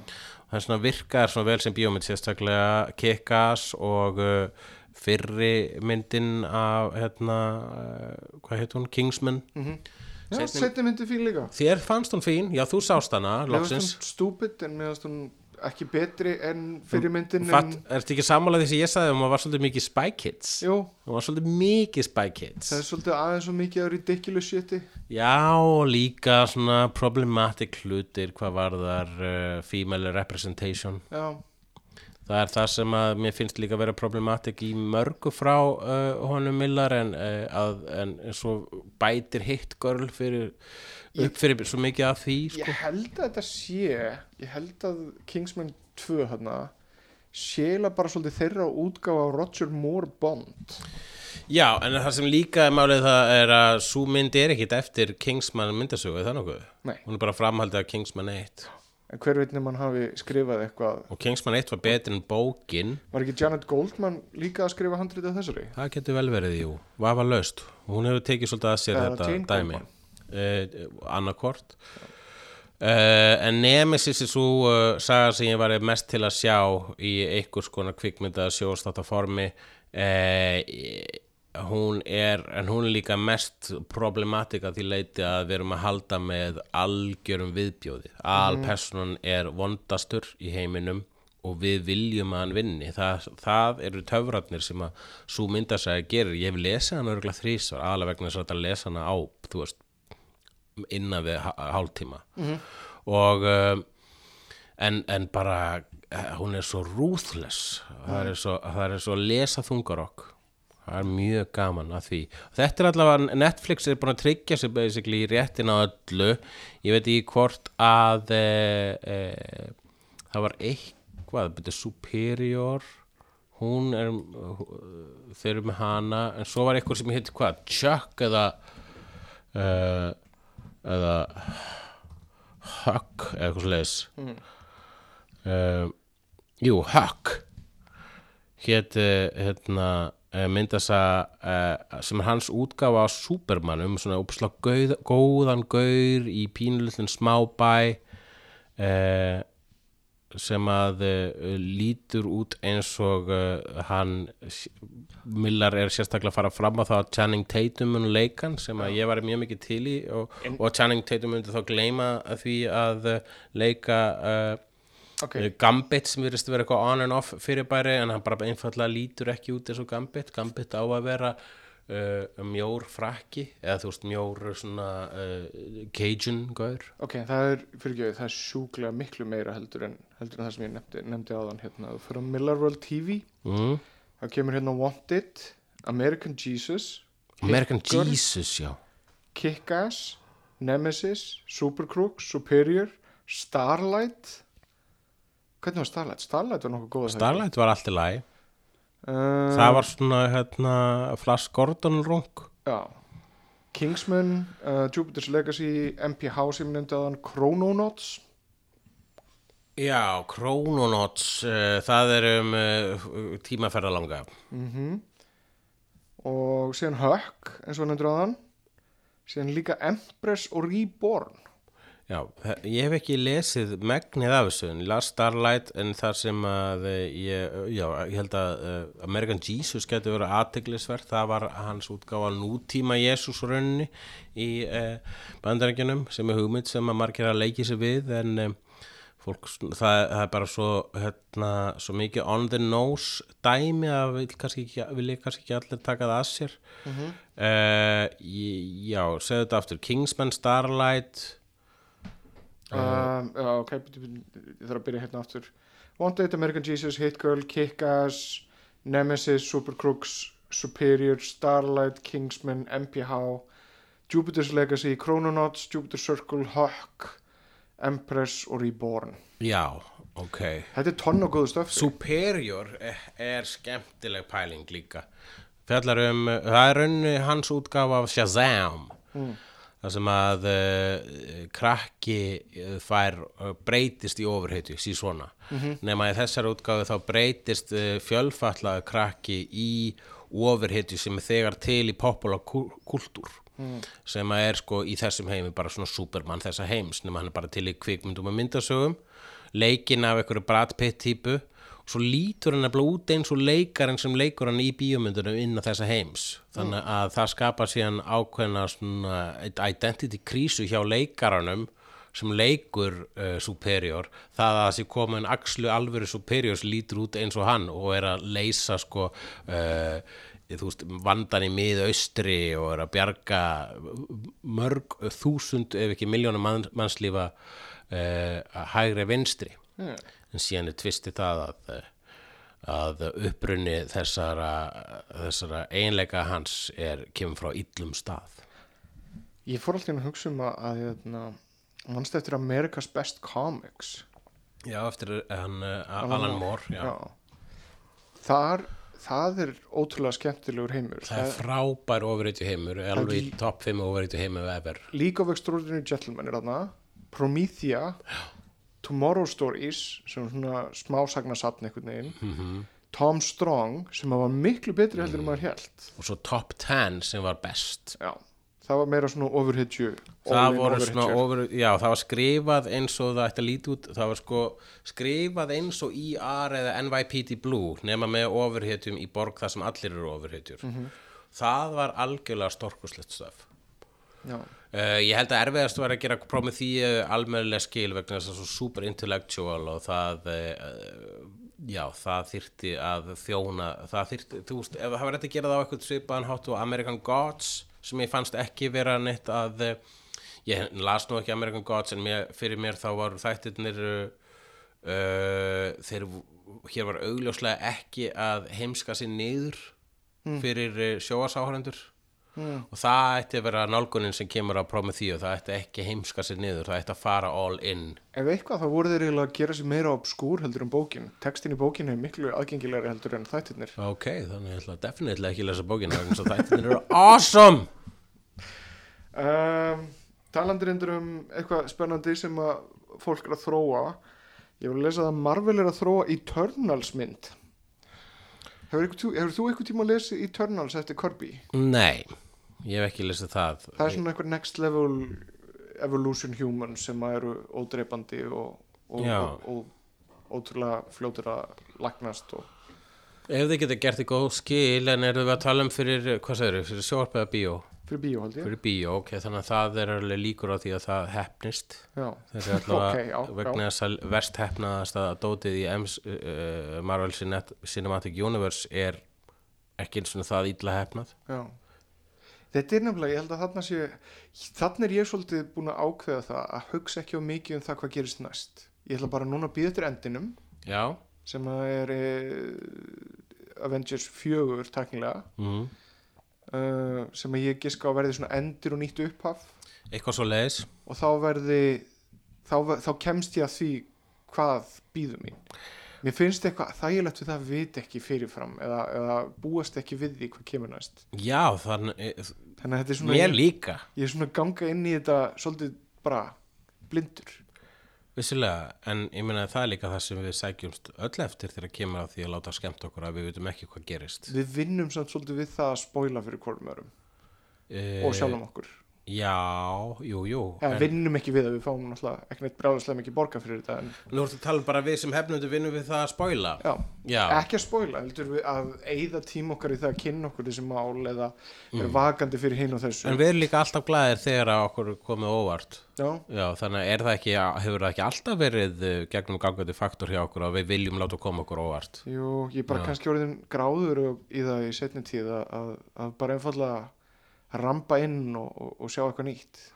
það er svona virkar svona vel sem bíómynd sérstaklega Kick-Ass og uh, fyrri myndin af hérna, uh, hvað heit hún, Kingsman. Já Seinni- setni myndi fín líka. Þér fannst hún fín, já þú sást hana Mér fannst loksins. hún stúpid en mér fannst hún ekki betri en fyrir myndin Fatt, en, ertu ekki sammála því sem ég sagði um að það var svolítið mikið Spy Kids? Jú, það var svolítið mikið Spy Kids. Það er svolítið aðeins svo mikið af ridiculous shiti. Já og líka svona problematic hlutir hvað varðar uh, female representation. Já, það er það sem að mér finnst líka vera problematic í mörgu frá uh, honum Millar en, uh, að, en svo bætir hitt girl fyrir upp fyrir svo mikið af því sko. ég held að þetta sé ég held að Kingsman 2 hérna séla bara svolítið þeirra útgáfa á Roger Moore Bond. Já en það sem líka er málið það er að svo mynd er ekkit eftir Kingsman myndasögu er það nokkuð? Hún er bara framhaldið af Kingsman 1 en hver veit nema hann hafi skrifað eitthvað? Og Kingsman 1 var betur en bókin. Var ekki Janet Goldman líka að skrifa handrið af þessari? Það getur vel verið, jú, vafa löst hún hefur tekið svolítið að sér Eða þetta dæmi. Goldman. Uh, annarkort uh, en Nemesis er svo uh, saga sem ég var mest til að sjá í einhvers konar kvikmynda sjóðstáta formi uh, hún er en hún er líka mest problematika því leiti að við erum að halda með algjörum viðbjóði alpersonan er vondastur í heiminum og við viljum að hann vinni. Það, það eru töfratnir sem að svo myndasæði gerir, ég hef lesið hann örgulega þrísvar, aðalega vegna þess að lesa hana á þú veist, innan við há- hálftíma. Og um, en, en bara eh, hún er svo ruthless. Það það er svo lesa þungarokk það er mjög gaman að því. Þetta er allavega, Netflix er búin að tryggja sig basically réttin á öllu. Ég veit ekki hvort að e, e, það var eitthvað betur Superior. Hún er þeir eru með hana. En svo var eitthvað sem heit hvað Chuck eða uh, eða Huck eða eitthvað sliðis mm. jú, Huck hét uh, hérna uh, myndasa uh, sem er hans útgáfa á Superman um svona uppslag góðan gaur í pínulitlinn smábæ uh, sem að uh, lítur út eins og uh, hann Millar er sérstaklega að fara fram á það að Channing Tatum mun leikan sem að ég var mjög mikið til í og, og Channing Tatum myndi þá gleyma að því að uh, leika uh, ok, okay. Gambit sem virðist að vera eitthvað on and off fyrirbæri en hann bara einfallega lítur ekki út eins og Gambit Gambit á að vera uh, mjór frakki eða þú veist mjór svona uh, Cajun gaur. Ok, það er fyrir ekki, það er sjúklega miklu meira heldur en, heldur en það sem ég nefndi, nefndi áðan hérna, þú fyrir á Miller World TV mm. það kemur hérna Wanted American Jesus American Hit Girl, Jesus, já. Kick-Ass Nemesis, Supercrooks Superior, Starlight. Hvernig var Starlight? Starlight var nokkuð góð Starlight var allt í lagi uh, það var svona hérna Flash Gordon rung já. Kingsman uh, Jupiter's Legacy, MPH sem áðan, Chrononauts. Já, Chrononauts uh, það er um tímaferðalanga. Mm og síðan Huck eins og nefndir áðan. Síðan líka Empress og Reborn Já, ég hef ekki lesið megnið af þessu, en ég las Starlight en þar sem að eh, ég, já, ég held að uh, American Jesus getur verið aðteglisvert, það var hans útgáfa nútíma Jésús rauninni í uh, bandarækjunum sem er hugmynd sem að margir að leiki sig við en um, fólk, það, það er bara svo, hérna, svo mikið on the nose dæmi að vil kannski ekki, vilja kannski ekki allir taka það að sér. Mm Já, segðu þetta aftur. Kingsman, Starlight um, já, ok, ég þarf að byrja hérna aftur. Wanted, American Jesus, Hit Girl, Kick-Ass Nemesis, Supercrooks Superior, Starlight, Kingsman MPH Jupiter's Legacy, Chrononauts, Jupiter Circle Huck, Empress og Reborn. Já, ok. Þetta er tonn og góðu stöf Superior er, skemmtileg pæling líka. Fjallar um, það er raunni hans útgáfa af Shazam það sem að uh, krakki uh, fær uh, breytist í ofurheitju, sí svona. Nema í þessari útgáfu þá breytist uh, fjölfallaði krakki í ofurheitju sem er þegar til í popular kultúr. Sem að er sko í þessum heimi bara svona supermann þessa heims nema hann er bara til í kvikmyndum og myndasögum. Leikinn af einhverju Brad Pitt típu svo lítur hann nefnilega út eins og leikarinn sem leikur hann í bíómyndunum inn á þessa heims. Þannig að það skapar síðan ákveðna svona identity krísu hjá leikaranum sem leikur uh, superior. Það að sé komin axlu alvöru superior sem lítur út eins og hann og er að leysa sko uh, veist, vandan í miðaustri og er að bjarga mörg þúsund ef ekki miljónum mann, mannslífa uh, hægri vinstri. Hmm. En síðan er tvisti það að, að upprunni þessara, þessara einleika hans er kemur frá illum stað. Ég fór alltaf inn að hugsa um að, hérna, mannst eftir America's Best Comics? Já, eftir hann uh, Alan Moore já. Þar, það er ótrúlega skemmtilegur heimur. Það er frábær ofurreitu heimur alveg í topp 5 ofurreitu heimur ever. League of Extraordinary Gentlemen er þarna. Promethea Tomorrow Stories sem er svona smásagnasatn einhvern veginn. Mhm. Tom Strong sem var miklu betri heldur en maður held og svo top 10 sem var best. Já, það var meira svona overhitju það já, það var skrifað eins og það ætti að líti út það var sko skrifað eins og ER eða NYPD Blue nema með ofurhetjum í borg þar sem allir eru ofurhetjur það var algjörlega storkuslegt stöf Já, Uh, ég held að erfiðast var að gera Prometheus almennilega skil vegna þess að svo super intellectual og það uh, já, það þyrfti að þjóna, það þyrfti, þú veist ef það var þetta að gera það á eitthvað svipaðan hátt og American Gods sem ég fannst ekki vera neitt að uh, ég las nú ekki American Gods en mér, fyrir mér þá var þættirnir uh, þeir, hér var augljóslega ekki að heimska sér niður fyrir uh, sjóasáhærendur og það ætti að vera nálgunin sem kemur á Prometheus, það ætti ekki heimska sér niður, það ætti að fara all in. Ef eitthvað þá voru þeir eiginlega að gera sér meira obskúr heldur en bókin. Textin í bókin er miklu aðgengilegri heldur en þættirnir. Ok, þannig ég ætla definitílega ekki að lesa vegna þess að þættirnir eru awesome! Um, Talandi reyndur um eitthvað spennandi sem að fólk er að þróa. Ég vil lesa það Marvel er að þróa Eternals mynd Hefur, einhver, hefur þú eitthvað tíma lesa Eternals eftir Kirby? nei, ég hef ekki lesið það. Það er svona eitthvað next level evolution human sem eru ódreipandi og, og, og, og ótrúlega fljótur að lagnast og ef þið geta gert þið góð skil en eru við að tala um fyrir, hvað segir fyrir sjóarp eða bíó, fyrir bíó held ég. Fyrir bíó ok, þannig að það er alveg líkur á því að það hefnist þessi allavega Ok, já, vegna þess að verst hefnaðast að dótið í MS, uh, Marvel Cinet Cinematic Universe er ekki eins og það illa hefnað já. Þetta er nefnilega, ég held að þarna sé þarna er ég svolítið búin að ákveða það að hugsa ekki á mikið um það hvað gerist næst. Ég ætla bara núna að býða eftir endinum já, sem að er e, Avengers 4 taknilega mm. Uh, sem að ég giska á verði svona endir og nýtt upphaf. Eitthvað svo leiðis og þá verði þá, þá kemst ég að því hvað býður mín. Mér finnst eitthvað þægilegt við það að vita ekki fyrirfram eða, eða búast ekki við því hvað kemur næst. Já, þannig, þannig að þetta er svona mér líka. ég er svona að ganga inn í þetta svolítið bara blindur Vissilega, en ég meina að það er líka það sem við sækjumst öll eftir þegar kemur að því að láta skemmt okkur að við veitum ekki hvað gerist. Við vinnum samt svolítið við það að spoila fyrir hvorum örum e, og sjálfum okkur Já, jú, jú eða en, vinnum ekki við það, við fáum náttúrulega ekki neitt bráðislega mikið borga fyrir þetta en Nú ertu að tala um bara við sem hefnundu vinnum við það að spóila já, Já, ekki að spoila heldur við að eyða tím okkar í það að kynna okkur þessi mál eða Mm. er vakandi fyrir hinn og þessu. En við erum líka alltaf glæðir þegar að okkur komið óvart. Já, Já, þannig er það ekki, hefur það ekki alltaf verið uh, gegnum gangandi faktor hjá okkur að við viljum láta koma okkur óvart? Jú, ég bara kannski orðin gráður í það í setni tíð að, að, að bara einfallega rampa inn og, og, og sjá eitthvað nýtt.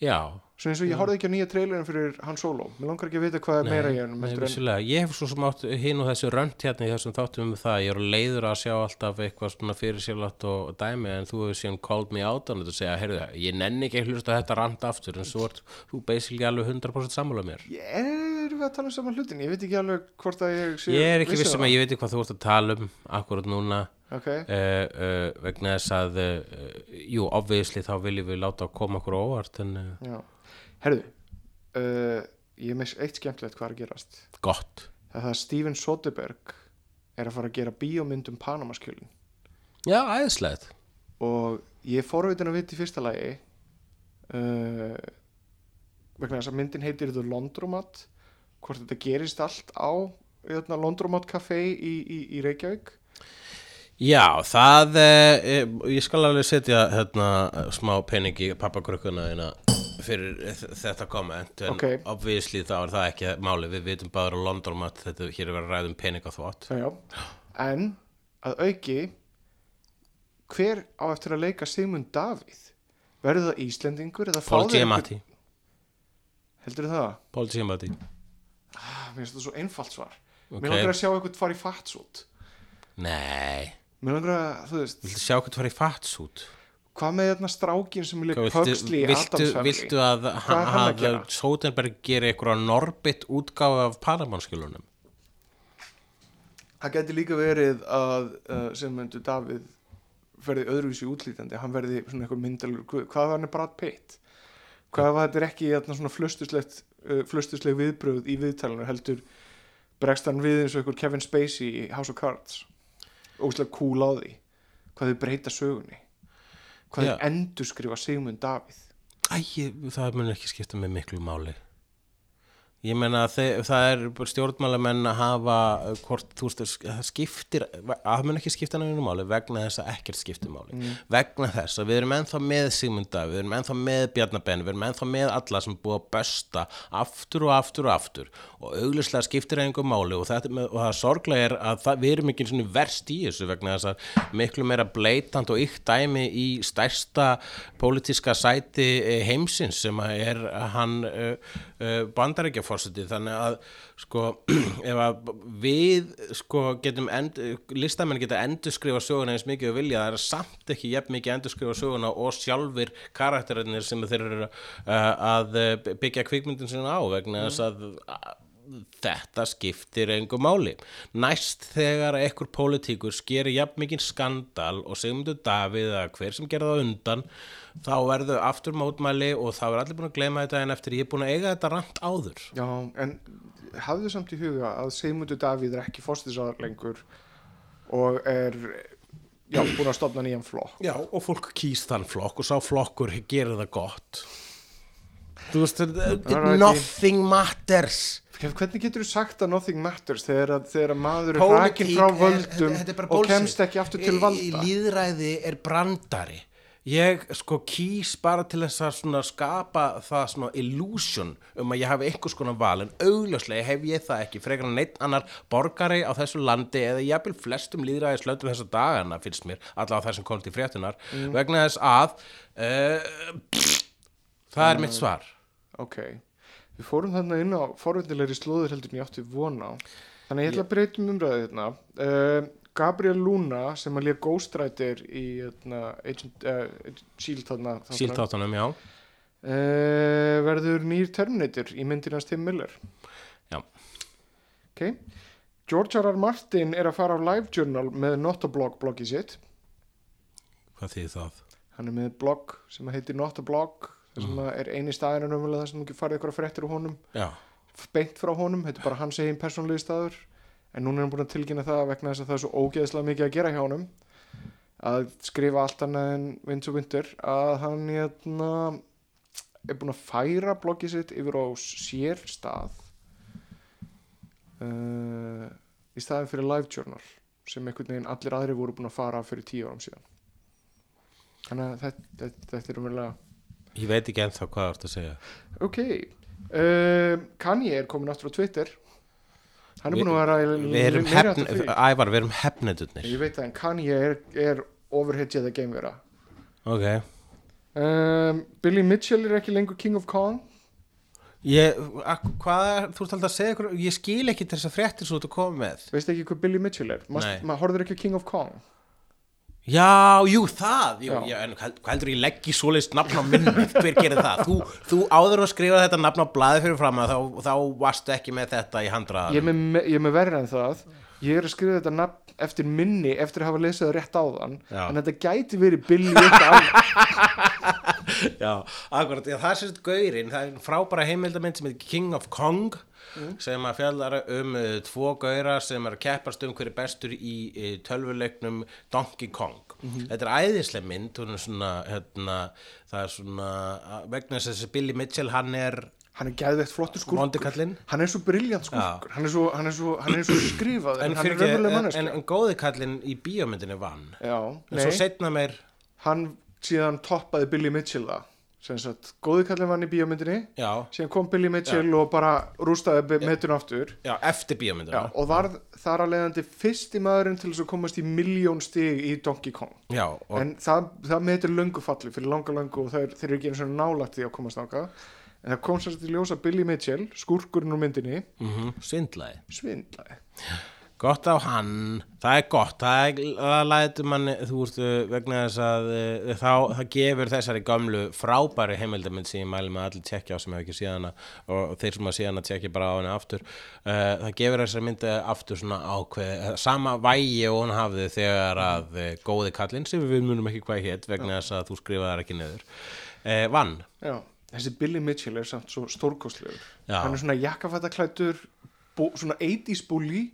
Já, svo eins og ég horfði ekki á nýja trailerin fyrir Han Solo. Mér langar ekki að vita hvað er meira ég nei, en. Ég hef svo sem átt hinn og þessu rönt hérna í þessum þáttum um það, ég er leiður að sjá alltaf eitthvað svona fyrir sérlátt og dæmi en þú hefur síðan called me out og segja, heyrðu, ég nenni ekki að hlusta þetta rant aftur en svo ert þú basically alveg 100% sammála mér. ég er við að tala um saman hlutin ég veit ekki alveg hvort að ég sé Ég er ekki viss um vissum það. að ég veit ekki hvað þú ert að tala um akkurat núna ok, uh, uh, vegna þess að uh, jú, obviously þá viljum við láta koma okkur óvart en herðu ég er með eitt skemmtilegt hvað er að gerast. Gott. Það er að Steven Soderbergh er að fara að gera bíómynd um Panamaskjölin. Já, æðislegt. Og ég forvitin að vita í fyrsta lagi uh, vegna þess að myndin heitir The Laundromat hvort þetta gerist allt á hérna, Laundromat Café í, í, í Reykjavík Já, það, eh, ég skal alveg setja hérna smá pening í pappagrukkuna þína fyrir þetta komment en Ok. obviously þá er það ekki máli, við vitum bara á London að þetta hér er verið að ræða um pening á þvott. já, já. en að auki hver á eftir að leika Sigmund Davíð verður það Íslendingur eða Giamatti, einhver- heldur það? Paul Giamatti. Ah, mér finnst það svo einfalt svar Ok. mér langar að sjá eitthvað fara í fatsút Nei, mér langar að, þú veist viltu sjá hvað var í fatsút? hvað með þarna strákin sem Hvað Pugsley í viltu, Adams Family viltu að, að að gera? Sodenberg geri eitthvað Norbit útgáfa af Panamannskjölunum? Það geti líka verið að uh, sem myndu Davíð verði öðruvísi útlítandi, hann verði svona eitthvað myndalur, hvað var hann er Brad Pitt hvað var þetta ekki svona flustuslegt, uh, flustusleg viðbröð í viðtælinu heldur bregst hann við eins og eitthvað Kevin Spacey í House of Cards óslega cool á því hvað þau breyta sögunni hvað þau endurskrifa Sigmund Davíð. Æ, ég- það mun ekki skipta með miklu máli Ég meina að það er bara stjórnmálamenn að hafa uh, hvort, þú veist, það skiptir að mun ekki skipta nefnir máli vegna þess að ekkert skiptir máli. Vegna þess að við erum ennþá með Sigmunda við erum ennþá með Bjarnabenn við erum ennþá með alla sem búið að bösta aftur og aftur og aftur. Og augljóslega skiptir einhver máli og, með- og það sorglega er að það, við erum ekki verst í þessu vegna þess að miklu meira bleitant og ykt dæmi í stærsta pólitíska sæti eh, heimsins sem að er hann uh, uh, bandaríkjaforseti þannig að sko ef að við sko getum listamenn geta endurskrifa söguna eins mikið og vilja það er samt ekki jafn mikið endurskrifa söguna og sjálfur karakterinir sem þeir eru uh, að uh, byggja kvikmyndin sinna á vegna þess að uh, þetta skiptir engu máli. Næst þegar ekkur pólitíkur skeri jafn mikið skandal og Sigmundur Davíð að hver sem gerði það undan þá verður aftur mótmæli og þá er allir búin að gleyma þetta en eftir ég er búin að eiga þetta rant áður. Já, en hafðu samt í huga að Sigmundur Davíð er ekki fórstisáðar lengur og er já, búin að stopna nýjan flokk. Já, og fólk kýst þann flokk og sá flokkur gerir það gott. Þú veist, nothing matters Hvernig getur þú sagt að nothing matters þegar að, þegar að maður er hrakin frá er- völdum er bara og kemst ekki aftur til Í- valda? í Lýðræði er brandari. Ég sko kýs bara til þess að skapa það svona illusion um að ég hafi einhvers konar val en augljóslega hef ég það ekki frekar en neitt annar borgari á þessu landi eða jafnvel flestum lýðræði slöndum þessa dagana finnst mér, allavega það sem komst í fréttunar vegna þess að uh, það er mitt svar. Ok, við fórum þarna inn á forvöndilegri slóður heldur en ég átti von á Þannig ég ætla að breytum umræðu hérna uh, Gabriel Luna sem að lér Ghostwriter í hérna, Agent, uh, Shield þarna þarna, síltáttunum, já uh, verður nýr Terminator í myndinast Tim Miller Já. Ok George R. R. Martin er að fara á live journal með Notablog bloggi sitt Hvað þýð það? hann er með blogg sem heitir Notablog sem að er eini náttúrulega þar sem ekki farið eitthvað fréttir úr honum. Já, beint frá honum, þetta er bara hans eigin persónlegi staður. En núna er hann búin að tilkynna það vegna þess að það er svo ógeðslega mikið að gera hjá honum að skrifa allt annað en Winds of Winter að hann hérna, er búin að færa bloggið sitt yfir á sér stað uh, í staðin fyrir live journal sem einhvern veginn allir aðri voru búin að fara fyrir tíu árum síðan. Þannig að þetta, þetta, þetta er umverulega ég veit ekki ennþá hvað það ert að segja. Ok, uh, Kanye er komin aftur á Twitter. Hann er búin að vera ævar, við erum hefnendurnir. Ég veit það, en Kanye er, er overhitjað að gamevera Ok. Um, Billy Mitchell er ekki lengur King of Kong. Ég, hvað er, þú ert alltaf að segja ykkur, ég skil ekki þess að fréttir svo þú komið með. Veist ekki hvað Billy Mitchell er? Maður horfður ekki King of Kong Já, jú, það, jú, Já. já. en hvað heldur ég leggi svoleiðist nafn á minnið, hver gerir það? Þú, þú áður að skrifa þetta nafn á blaði fyrir fram að þá, þá varstu ekki með þetta í Ég handraðar. er með, ég með verra en það ég er að skrifa þetta nafn eftir minni eftir að hafa lesið það rétt áðan Já. en þetta gæti verið Billy eitthvað annað Já, akkurat, það er sérst gaurinn, það er frábæra heimildamind sem heitir King of Kong sem að fjallar um uh, tvo gaura sem er að keppast um hverju bestur í uh, tölvuleiknum Donkey Kong. Þetta er æðisleg mynd, er svona, hérna, það er svona, vegna þess að Billy Mitchell, hann er hann er gæðveitt flottur skurkur hann er svo briljant skurkur hann er svo, hann er svo, hann er svo skrifað En, en, en, en góði kallinn í bíómyndinni vann. já, En svo nei, setna meir, hann síðan toppaði Billy Mitchell það sagt, góði kallin vann í bíómyndinni. Já, síðan kom Billy Mitchell og bara rústaði metun aftur. Já, eftir bíómyndina. já, og varð þar að leiðandi fyrsti maðurinn til þess að komast í miljón stig í Donkey Kong. Já, en það, það metur löngu falli fyrir langa löngu og þeir, þeir eru ekki eins og nálægt því að komast ángað en það kom sérst í ljósa Billy Mitchell skúrkurinn úr myndinni mm svindlaði. svindlaði Gott á hann, það er gott, það, það lætur manni, þú veist, uh, vegna þess að uh, þá, það gefur þessari gömlu frábæri heimildamind sem ég mæli með allir tjekkja á sem hef ekki síðan og þeir sem að síðan að tjekkja bara á henni aftur, uh, það gefur þessari myndi aftur svona ákveð, sama vægi og hún hafði þegar að góði kallinn, sem við munum ekki hvað hétt vegna þess að þú skrifaði ekki niður, uh, vann. Já, þessi Billy Mitchell er samt svo stórkostlegur. Já. hann er svona jakkafættaklættur bú- svona 80s bully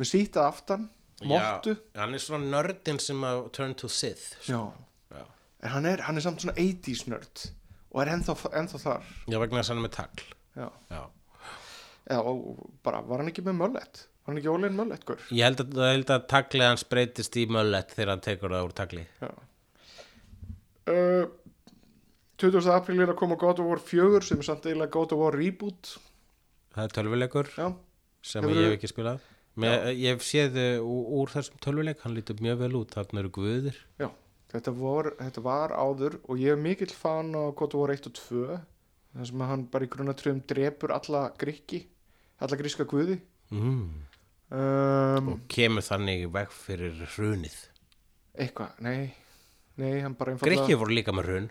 með sýta aftan, mottu Já, hann er svona nördin sem að turn to Sith. Já. Já. en hann er, hann er samt svona 80s nörd og er ennþá, ennþá þar Já, vegna þess að hann er með tagl. Já. Já. Og bara var hann ekki með möllet var hann ekki ólegin möllet, gur Ég held að, held að taglið hans breytist í möllet þegar hann tekur það úr tagli. Já uh, 20. apríl er að koma God of War 4 sem er samt eiginlega God of War reboot Það er tölvuleikur sem Hefurðu- ég hef ekki spilað. Með, ég hef séð uh, úr, þessum tölvuleik, hann lítur mjög vel út, þarna eru guðir. já þetta var, þetta var áður og ég er mikill fan á God of War 1 og 2 þar sem hann bara í grunatröðum drepur alla grikki alla gríska guði Mm. um, Og kemur þannig veg fyrir hrunið. eitthvað, nei nei, bara Grikki voru líka með hrun.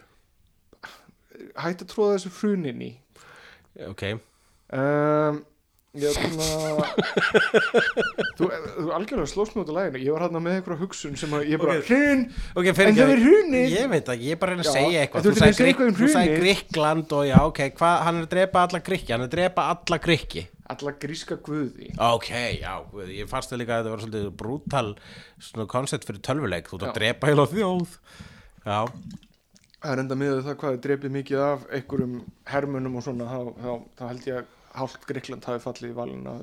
hætti að tróða þessu hrunin í Ok, um, þú, þú algjörlega slóst mér út af læginu ég var hann með einhverja hugsun sem að ég bara hrun, ok, en það er hrunið Ég veit ekki, ég bara að reyna að segja eitthvað. þú að eitthvað um sagði hrunið. Grikkland og já, ok, hvað, hann er að drepa alla Grikki, hann er að drepa alla Grikki. alla gríska guði. Ok, já, ég fannst það líka að þetta var svolítið brútal koncept fyrir tölvuleik, þú ert að drepa heila þjóð. Já, það er enda miður það hvað er drepið mikið af einhverjum hermunum og svona þá, þá, þá held ég að hálft Gríkland hafi fallið í valinu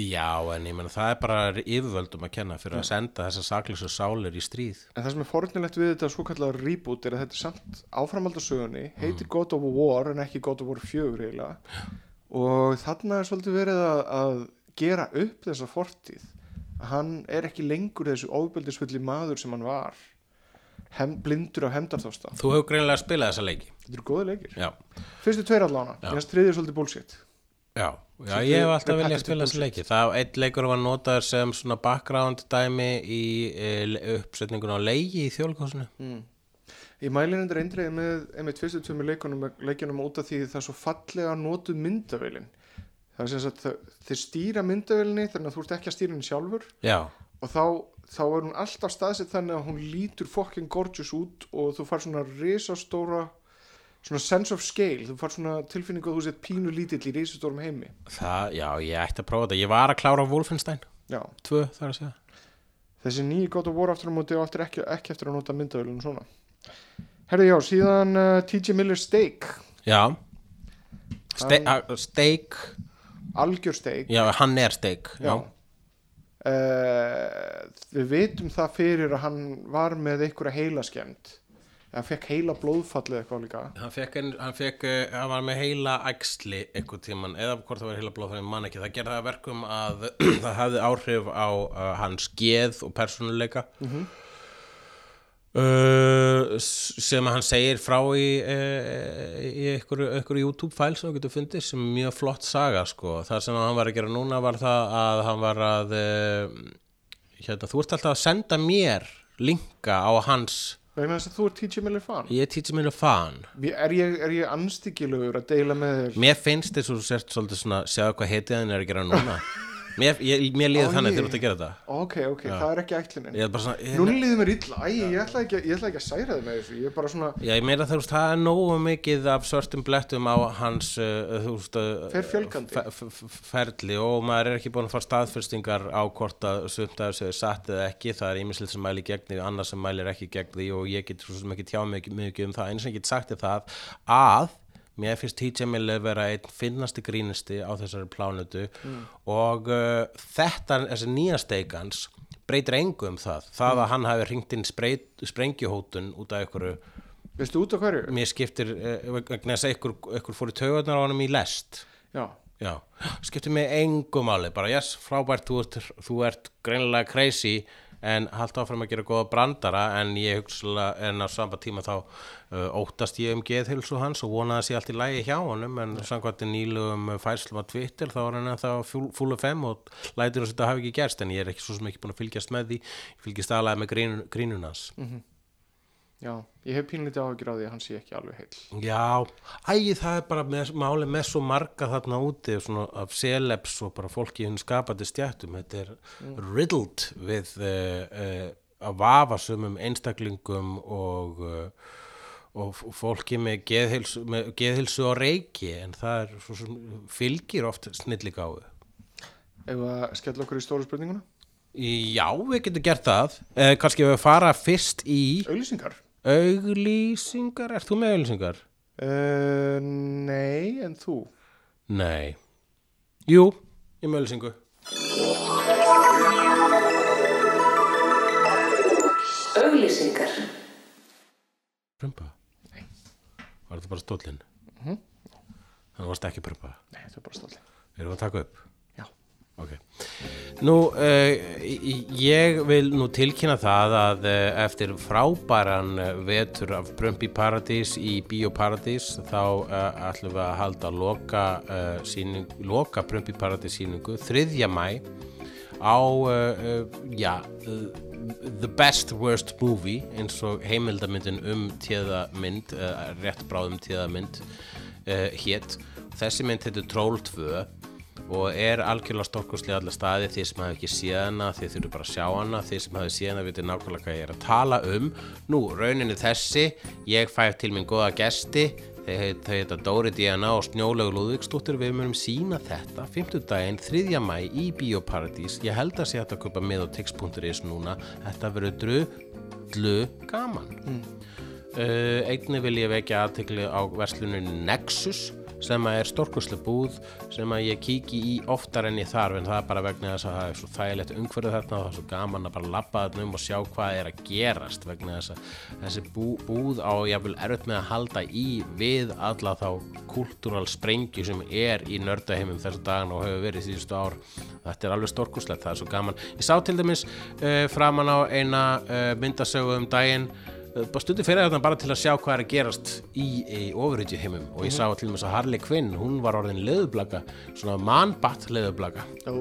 Já, en ég menna það er bara yfirvöldum að kenna fyrir að senda þessar saklísu sálir í stríð. en það sem er fornilegt við þetta svo kallar reboot er að þetta er samt áframaldasögunni heitir God of War en ekki God of War 4 eiginlega. Og þarna er svolítið verið að, að gera upp þessa fortíð. Hann er ekki lengur þessu ofbeldisfulli maður sem hann var Hem, blindur af hemdarþósta Þú hefur greinlega að spila þessa leiki. þetta eru góði leikir. Já, fyrstu tveir allána, hans triðið svolítið bullshit já, já ég hef alltaf viljað spila þessa leiki. Það eitt leikur var notaður sem svona background dæmi í e, uppsetningun á leiki í þjólkosinu. mm. ég mæli hendur eindreið með einmitt fyrstu tveimur leikunum, út af því það er svo fallega notuð myndavélin það er sem sagt þeir stýra myndavélinni þannig að þú ert ekki að stýra henni sjálfur Já, og þá, þá er hún alltaf staðsett þannig að hún lítur fucking gorgeous út og þú far svona risastóra svona sense of scale, þú far svona tilfinningu að þú sett pínu lítill í risastórum heimi það, já, ég ætti að prófa þetta. Ég var að klára Wolfenstein, já, tvö þar að segja. þessi nýju God of War aftur á móti og aftur ekki, ekki eftir að nota myndavélinu svona herri já, síðan uh, TJ Miller Steak Já, Ste a- steak, algjör steak já, hann er steak. já. Uh, við vitum það fyrir að hann var með einhverja heilaskemmt hann fekk heila blóðfallið eitthvað líka. Hann fekk, hann fekk, uh, hann var með heila æxli einhvern tíman, eða hvort það var heila blóð, það mann ekki, það gerði það að verkum að það hafði áhrif á uh, hans geð og persónuleika. Uh, s- sem hann segir frá í, uh, í einhverju, einhverju YouTube-fæl sem þú getur fundið sem er mjög flott saga sko, það sem hann var að gera núna var það að hann var að uh, hérna, þú ert alltaf að senda mér linka á hans vegna þess að þú er TJ Miller fan. Ég er títi mínu fan. Er ég, er ég anstíkilegur að deila með þér? Mér finnst þess að þú sért svolítið svona sjáðu hvað heitið hann er að gera núna mér, ég, mér Ó, þannig ert að gera þetta. Ok, ok, það er ekki er ég, Núna líður mér illa, æ, ég ætla ekki, ég ætla ekki að særa þig með þessu Ég er bara svona, Já, ég meira þú veist, það er nógu mikið af svörtum blettum á hans uh, þú veist, uh, Fer fjölgandi. fe- fe- fe- ferli og maður er ekki búin að fá staðfyrstingar á hvort að sumt af þessu er satt eða ekki, það er ímislegt sem mæli gegn því annað sem mælir ekki gegn því og ég get svo sem ekki tjá mikið, um það. Eins og ég get sagt að mér finnst TJ Miller vera einn finnasti grínisti á þessari plánutu og uh, þetta, þessi nýja steikans breytir engu um það. Það að hann hafi hringt inn sprengjuhótun út af einhverju veistu út af hverju? mér skiptir eh, vegna þess að ykkur fór í taugarnar á honum í lest. Já, já, skiptir mig engu máli bara yes, frábært, þú ert, þú ert greinilega crazy en haldt áfram að gera góða brandara en ég hugsa en á samba tíma þá uh, óttast ég um geðhilsu hans og vonaði að sé allt í lægi hjá honum en samkvæmt nýlugum færslum á Twitter þá er hann ennþá full of fem og lætur að þetta hafi ekki gerst en ég er ekki svo sem ekki búin að fylgjast með því. Ég fylgjast aðlega með grínun, grínunans já, ég hef pínlítið áhyggjur á því að hann sé ekki alveg heill. Já, ægi það er bara með, máli með svo marga þarna úti svona af celebs og bara fólki hinn skapandi stjættum þetta er riddled við uh, uh, að vafa sumum einstaklingum og uh, og fólki með geðhilsu, með geðhilsu og reiki en það er svo sem fylgir oft snilligáðu Ef að skella okkur í stóru spurninguna? Já, við getum gert það. Eh, kannski við fara fyrst í Auglýsingar auglýsingar, ert þú með auglýsingar? uh, Nei, en þú Nei. Jú, ég með auðlýsingu. Auglýsingar. Prumpa? Nei. Var þetta bara stóllinn? Mhm. Þannig varst ekki prumpa. Nei, það er bara stóli Erum við að taka upp? Já, Ok. Nú, uh, ég vil nú tilkynna það að uh, eftir frábæran uh, vetur af Prump í Paradís í Bíóparadís þá uh, ætlum við að halda loka, sýning, loka Prump í Paradís sýningu 3. mæ á, uh, The Best Worst Movie eins og heimildamyndin um tíðamynd, uh, rétt bráðum tíðamynd uh, hétt. Þessi mynd heitir Troll 2 og er algjörlega stórkostlega allar staði. Því sem hafi ekki séð hana, því þurfi bara að sjá hana. Því sem hafi séð hana viti nákvæmlega hvað ég er að tala um. Nú, rauninni þessi. Ég fæ til minn góða gesti. Þau heit- þau heita Dóri Díana og Snjólaugur Lúðvíksdóttir. Við munum sína þetta 50 daginn, 3. mæ í Bíóparadís. Ég held að sé að kaupa með á tix.is núna. Þetta verður drullu gaman. Uh, einni vil ég vekja aðtekli á versluninni Nexus sem er stórkoslega búð sem ég kíki í oftar en ég þarf en það er bara vegna þess að það er svo þægilegt umhverfið þarna og það er svo gaman að bara labba þarna um og sjá hvað er að gerast vegna þess að þessi bú, búð á jafnvel erfitt með að halda í við alla þá kultúral sprengju sem er í nördaheimum þessu dagan og hefur verið síðustu ár. Þetta er alveg stórkoslegt, það er svo gaman. Ég sá til dæmis uh, framan á eina uh, myndasögu um daginn bara stundum fyrir þetta bara til að sjá hvað er að gerast í, í ofurhundju heimum og ég sá til dæmis að Harley Quinn, hún var orðin leðublaka, svona manbatt leðublaka Ó,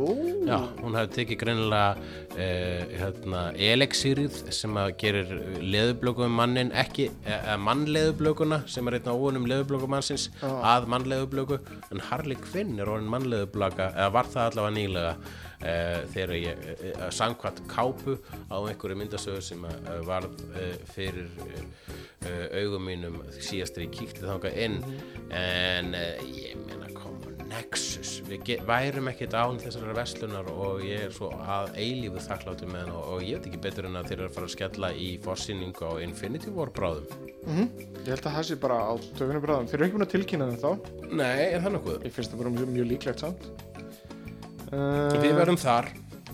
Já, hún hefði tekið greinilega uh, hérna, elexírið sem að gerir leðublöku um mannin, ekki uh, mannleðublökuna sem er einn á óunum leðublökumannsins að mannleðublöku en Harley Quinn er orðin mannleðublaka eða var það allavega nýlega þegar ég uh, samkvæmt kápu á einhverju myndasögu sem varð fyrir augum mínum síðast þegar ég kíkti þangað inn. En ég meina koma Nexus, við værum ekkert án þessara verslunar og ég er svo að eilífu þakkláttu með hann og, ég veit ekki betur en að þeir eru að fara að skella í fórsýningu á Infinity War bráðum. Ég held að það sé bara á töfinu bráðum. Þeir eru ekki búin að tilkynna þetta þá. Nei, er það nokkuð? Ég finnst það bara mjög, mjög líklegt samt uh, Við verðum þar.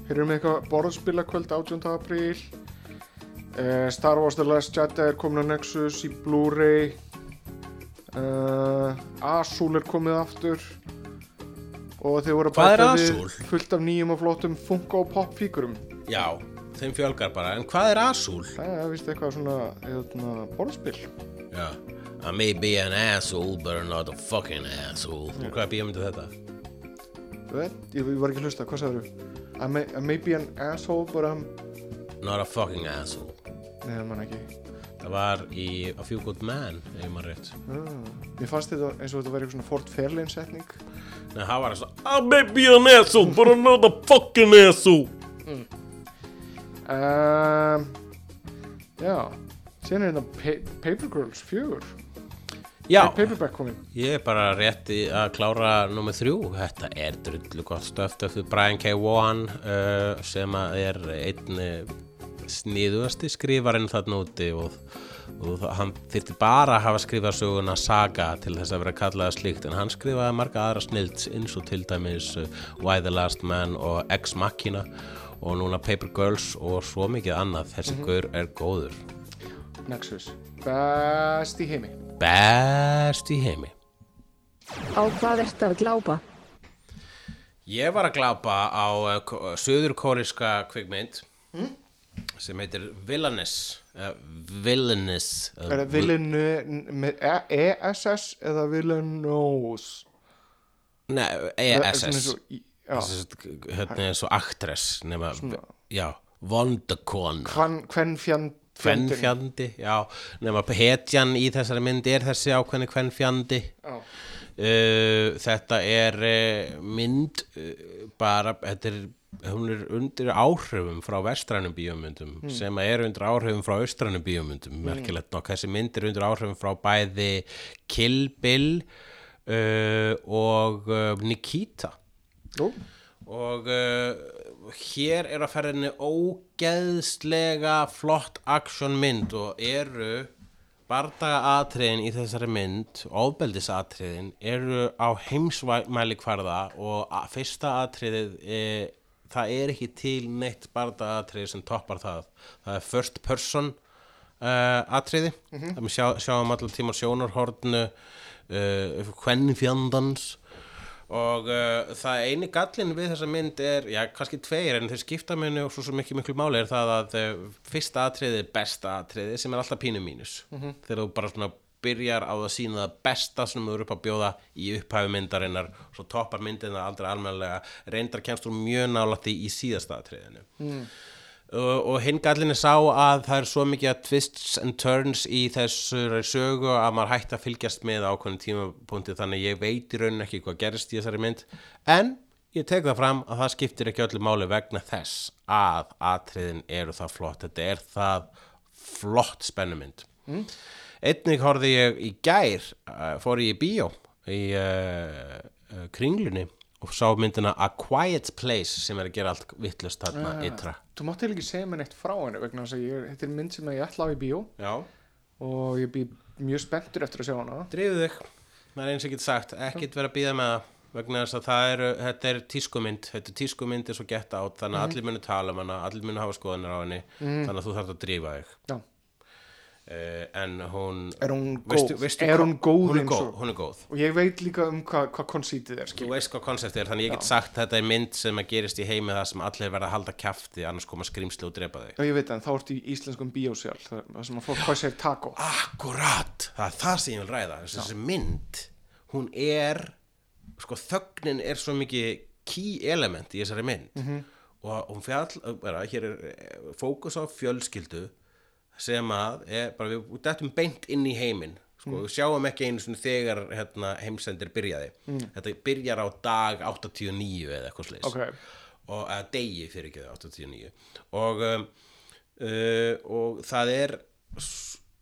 Þeir eru með eitthvað borðspilakvöld 18. apríl. Uh, Star Wars The Last Jedi er komin á Nexus í Blu-ray. Uh, Azul er komið aftur. Og þeir voru að er bæta við fullt af nýjum og flottum Funko Pop fígurum. Já, þeim fjölgar bara, en hvað er Azul? það er vist eitthvað svona eðna, borðspil. Já, I may be an asshole but I'm not a fucking asshole. Og hvað bíómyndi þetta? Ég, ég var ekki að hlusta, hvað sagður I may, I may be an asshole but I'm Not a fucking asshole. Nei, það man ekki. Það var í A Few Good Men ef maður rétt. Ah, Mér fannst þetta eins og þetta væri eitthvað svona Ford Fairlane setning. Nei, það var svo I may be an asshole, but I'm not a fucking asshole. Um, Já. Síðan er þetta pa Paper Girls 4 Já, ég er bara rétt í að klára nummið þrjú. Þetta er drullu gott stöft eftir Brian K. Vaughan uh, sem er einn sniðuasti skrifarinn þarna úti og, og hann þyrfti bara að hafa skrifað söguna Saga til þess að vera kallaða slíkt. En hann skrifaði marga aðra snilt eins og til dæmis uh, Why the Last Man og Ex Machina og núna Paper Girls og svo mikið annað. Þessi gaur er góður. Nexus. Best í heimi best í heimi. Á hvað ertu að glápa? Ég var að glápa á uh, söðurkóriska kvikmynd sem heitir Villainous uh, Villainous uh, Er það Villinu með E- ESS eða Villinous Nei, Svona ESS Hérna er svo aktress nema, Já, vondakona hvern fjand Kvenfjandi, já. Nema hetjan í þessari mynd er þessi ákveðni kvenfjandi. Já. uh, Þetta er uh, mynd uh, bara, þetta er hún er undir áhrifum frá vestrænum bíómyndum sem er undir áhrifum frá austrænum bíómyndum merkilegt nokk, þessi mynd er undir áhrifum frá bæði Kill Bill uh, og Nikita. Nú, og hér er að ferðinni ógeðslega flott actionmynd og eru bardaga atriðin í þessari mynd ofbeldisatriðin eru á heimsmæli kvarða og fyrsta atriðið e, það er ekki til neitt bardaga atrið sem toppar það. Það er first person uh, atriði. Mm -hmm. það við sjá, sjáum allar tíma sjónarhornu uh, hvernig fjandans og uh, það eini gallin við þessa mynd er, já, kannski tveir en þeir skipta minni og svo svo mikið miklu máli er það að uh, fyrsta atriði er besta atriði sem er alltaf pínu mínus. Þegar þú bara svona byrjar á að sína það besta sem þú eru upp að bjóða í upphæfi myndarinnar svo toppar myndina aldrei almennilega. Reyndar kemst þú mjög nálætti í síðasta atriðinu. Og, og hinn gallinni sá að það er svo mikið að twists and turns í þessari sögu að maður hætti að fylgjast með ákveðin tímapunkti þannig ég veit í raunin ekki hvað gerist í þessari mynd. En ég tek það fram að það skiptir ekki öllu máli vegna þess að atriðin eru það flott. Þetta er það flott spennumynd. Mm. einnig horfði ég í gær uh, fór ég í bíó í uh, uh, kringlunni og sá myndina A Quiet Place sem er að gera allt vittlust þarna ytra. þú mátt eiginlega ekki segja mér neitt frá henni vegna þess að ég, þetta er mynd sem ég ætla á í bíó. Já, og ég bý mjög spenntur eftir að sjá hana. Drífu þig. Það er eins og get sagt, ekkit vera að býða með það vegna þess að það eru, þetta er tískumynd þetta er tískumynd er svo gett átt þannig að allir munu tala um hana, allir munu hafa skoðanir á henni þannig að þú þarf að drífa þig. Já. Uh, en hún Er hún veistu, góð? veistu Er hvað- hún góð hún er góð, hún er góð. Og ég veit líka um hvað hva konsítið er þú skil. veist hvað koncept er, þannig ég get sagt þetta er mynd sem að gerist í heimi það sem allir verða að halda kjafti annars koma skrimsli og drepa þig. Já, ég veit en þá ertu í íslenskum bíósjál það það sem að fólk hvað sér taco. Akkurat, það er það sem ég vil ræða þessi, þessi mynd, hún er sko þögnin er svo mikið key element í þessari mynd. -hmm. og hún fjall bara, hér er eh, fókus á fjölskyldu sem að er, bara, við dættum beint inn í heiminn sko, við sjáum ekki einu svona þegar hérna, heimsendir byrjaði. Þetta byrjar á dag 89 eða eitthvað slis Ok. og eða degi fyrir ekki 89 og um, uh, og það er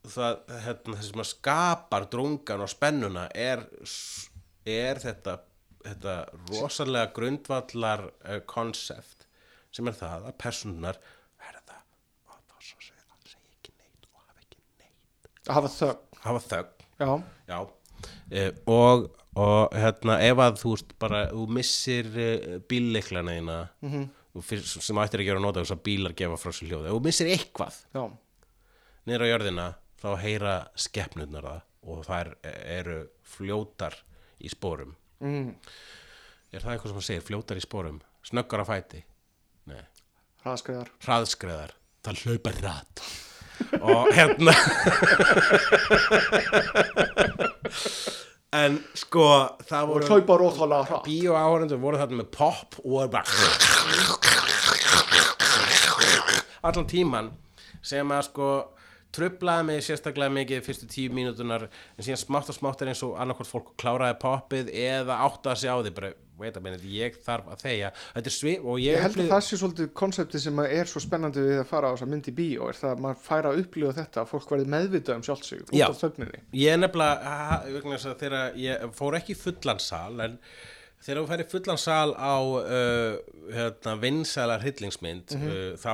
það, hérna, það sem að skapar drungan og spennuna er, er þetta, þetta rosalega grundvallar uh, konsept sem er það að personar verða og það svo segja, segja ekki neitt og hafa ekki neitt að hafa þögn. Hafa þögn. Já, Já, uh, og, og hérna, ef að þú bara, þú missir uh, bílleiklana þína Mhm. -hmm. sem ættir að vera að nota þess að bílar gefa frá sér hljóð, ef þú missir eitthvað já, niður á jörðina, þá heyra skeppnurnar það og þær eru fljótar í spórum mm, er það eitthvað sem það segir, fljótar í spórum snöggar á fæti? Hraðskreðar hraðskreðar það hlaupa rætt og hérna. En sko það voru hlaupa róþálega hratt. Bíó áhörundur voru þarna með pop og bara allan tíman sem að sko trublaði mig sérstaklega mikið fyrstu tíu mínútunar en síðan smátt og smátt er eins og annarkvort fólk kláraði poppið eða átti að sig á því bara, veit að minni, ég þarf að er svip og ég, Ég held að það sé svolítið konseptið sem er svo spennandi við að fara á þess að myndi í bíó er það að maður færa að upplifa þetta að fólk verði meðvitað um sjálfsög út af þögninni? Ég nefnilega, að þegar ég fór ekki í fullan sal en þegar þú færi fullan sal á uh, hérna, vinsælar hryllingsmynd uh, þá,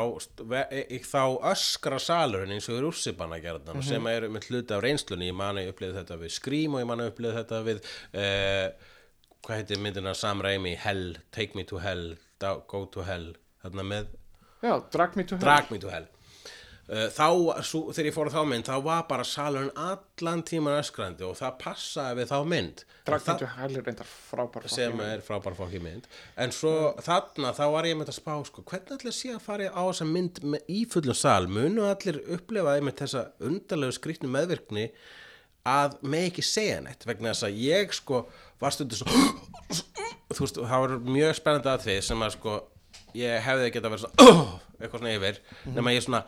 ve- e- þá öskra salurinn eins og er úrsipanna gerðan sem eru með hluti af reynslunni. Ég mani upplifði þetta við Scream og ég mani upplifði þetta við uh, hvað heitir myndina? Sam Raimi Hell, Take Me to Hell Go to Hell þarna með Já, drag me to hell. Drag Me to Hell. Uh, þá, svo, þegar ég fór á þá mynd þá var bara salurinn allan tíman öskrandi og það passaði við þá mynd. Drag me to hell er reyndar frábær það, sem er frábær fokki mynd. En svo þarna þá var ég með að spá sko, hvernig allir sé að fara á þessa mynd með, í fullum sal, munu allir upplefa einmitt þessa undarlegu skrýtnu meðvirkni að með ekki segja neitt vegna þess að ég sko var stundu svo þú veist, það var mjög spennandi að því sem að sko ég hefði geta verið svona eitthvað svona yfir nema ég svona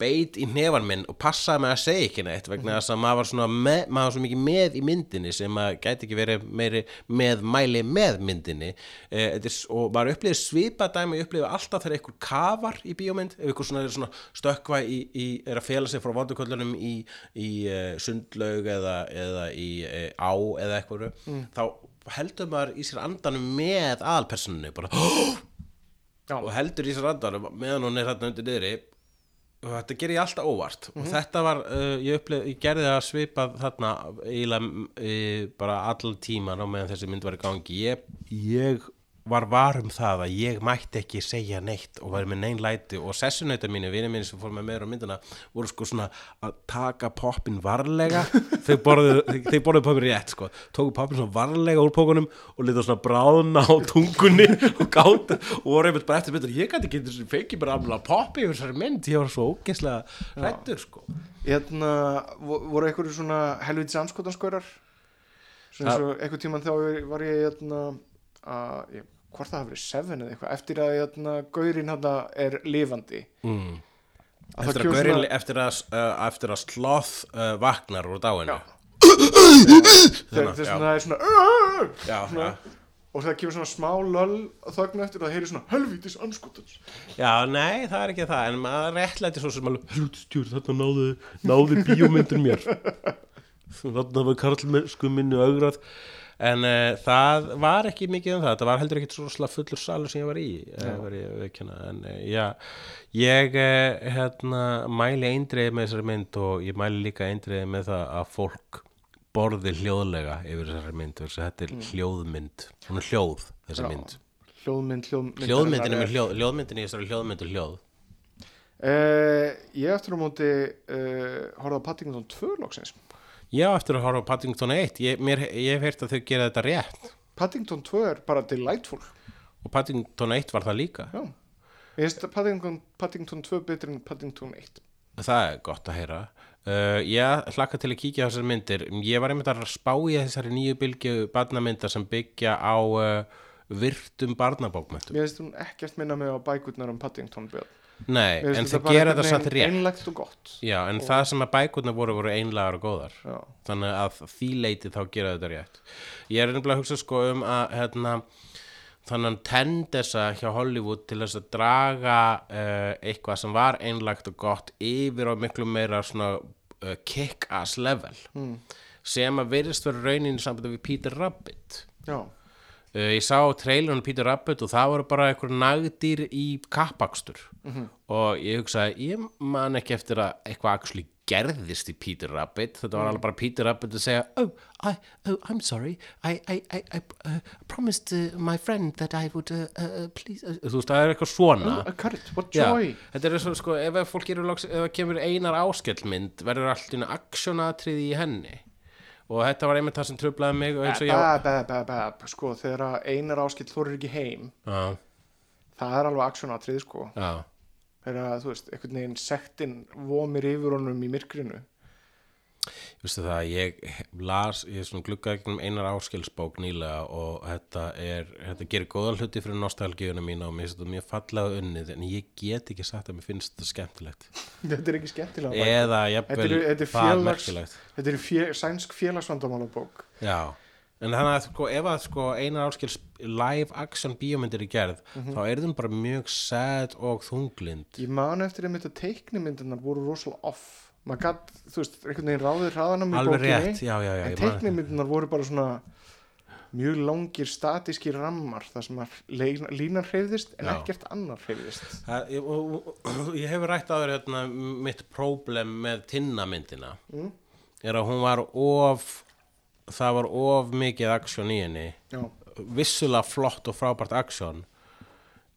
beit í nefan minn og passaði mig að segja ekki neitt vegna þess að maður var svona með, maður var svo mikið með í myndinni sem að gæti ekki verið meiri með mæli með myndinni. Eh, er og maður upplifið svipa dæmi upplifið alltaf þegar einhver kafar í bíómynd ef einhver svona, svona stökkva í, í, er að fela sig frá vonduköllunum í, í uh, sundlaug eða, eða í uh, á eða eitthvað þá heldur maður í sér andanum með aðalpersoninu bara og heldur í sér andanum meðan hún er þarna undir niðri þetta ger ég alltaf óvart. Og þetta var, uh, ég, upplif, ég gerði það svipað þarna eiginlega uh, bara allan tíman á meðan þessi mynd var í gangi. Ég, ég var var um það að ég mætti ekki segja neitt og var með neinn læti og sessunauta mínu, vinið mínu sem fór með meira á myndina voru sko svona að taka poppin varlega. Þau borðuðu poppin rétt sko. Tóku poppin svona varlega úr pókunum og lítið svona bráðna á tungunni og gátt og voru einmitt bara eftir myndir ég gæti ekki þessu feiki bara alveg poppi yfir þessari mynd, ég var svo ógeðslega hrættur sko. Vo- voru einhverju svona helviti samskotanskaurar svona eins og einhver tíman þá var ég hérna, að, ég, hvort það hafi verið Seven eða eitthvað, eftir að hérna, gaurin hérna er lifandi. Mm. að það eftir, að gaurin, svona- eftir, að, uh, eftir að sloth uh, vaknar úr dáinu. Þannig, þess að það er svona, Já, svona já. og það kemur svona smá löll að þögnu eftir og það heyri svona helvítis anskotans Já, nei, það er ekki það en maður réttlæti svo sem alveg helvutstjúr, þarna náði, náði bíómyndin mér. Þarna var karlmennsku minni augrað en uh, það var ekki mikið um það. Það var heldur ekki svo slag fullur salur sem ég var í uh, var ég að veikjana en uh, já, ég hérna, mæli eindreið með þessari mynd og ég mæli líka eindreið með það að fólk borði hljóðlega yfir þessari mynd þess að þetta er hljóðmynd. Hún er hljóð, þessi Já. mynd. Hljóðmynd, hljóðmynd hljóðmyndin er með hljóð, hljóðmyndin í þessari hljóðmyndu hljóð. Uh, ég eftir á móti uh, horfði á Paddington 2 loksins Já, eftir að horfa á Paddington 1 ég, mér, ég hef heyrt að þau gera þetta rétt. Paddington 2 er bara delightful. Og Paddington 1 var það líka. Já. Ég finnst að Paddington, Paddington 2 betur en Paddington 1 það er gott að heyra. Uh, ég hlakka til að kíkja á þessar myndir. Ég var einmitt að spá í þessari nýju bylgju barnamynda sem byggja á uh, virtum barnabókmöntum mér finnst hún ekkert minna mig á bækurnar um Paddington Björn Nei, finnst en bara gera þetta samt rétt. einlægt og gott. Já, en það sem að bækurnar voru voru einlagar og góðar. Já, þannig að því leiti þá gera þetta rétt. Ég er nefnilega að hugsa sko um að hérna, þannig tendesa hjá Hollywood til þess að draga uh, eitthvað sem var einlagt og gott yfir á miklu meira svona uh, kick-ass level. Mm. sem að virðist vera raunin í sambandi við Peter Rabbit. Já, ég sá trailurinn Peter Rabbit og það voru bara einhver nagdýr í kappakstur. Og ég hugsaði, ég man ekki eftir að eitthvað actually gerðist í Peter Rabbit. Þetta var alveg bara Peter Rabbit að segja oh, I, oh I'm sorry. I, I, I, I uh, promised uh, my friend that I would uh, uh, please uh, þú veist, það er eitthvað svona. Carrot, what Já, þetta er svo sko, ef fólk eru ef það kemur einar áskellmynd verður allt einu aksjónatriði í henni og þetta var einmitt það sem tröflaði mig ég sko, þegar einar áskill þorir ekki heim Já, það er alveg aksjónatrið, sko. Já. Þegar þú veist, einhvern veginn sektin vomir yfir honum í myrkrinu Vistu það, ég las, ég svona gluggaði gegnum einar áskilsbók nýlega og þetta er, þetta gerir góða hluti fyrir nostalgíuna mína og mér finnst þetta mjög fallega unnið en ég get ekki sagt að mér finnst þetta skemmtilegt Þetta er ekki skemmtilega eða jafnvel er, er það félags, merkilegt þetta er fjö, sænsk félagsvandamálabók. Já, en þannig að sko, ef að sko, einar áskils live action bíómyndir í gerð Mhm. þá er þeim bara mjög sad og þunglind Ég man eftir að teiknimyndirnar voru rosalega off. Maður gatt, þú veist, einhvern veginn ráðið hraðanum í bókinni. rétt, já, já, já en teiknimyndirnar voru bara svona mjög langir statískir rammar þar sem línan hreyfðist en ekkert annar hreyfðist. Það- Ég, ég hefur rætt á þér hérna, mitt próblem með tinnamyndina Mm. er að hún var of það var of mikið aksjón í henni Já, vissulega flott og frábært aksjón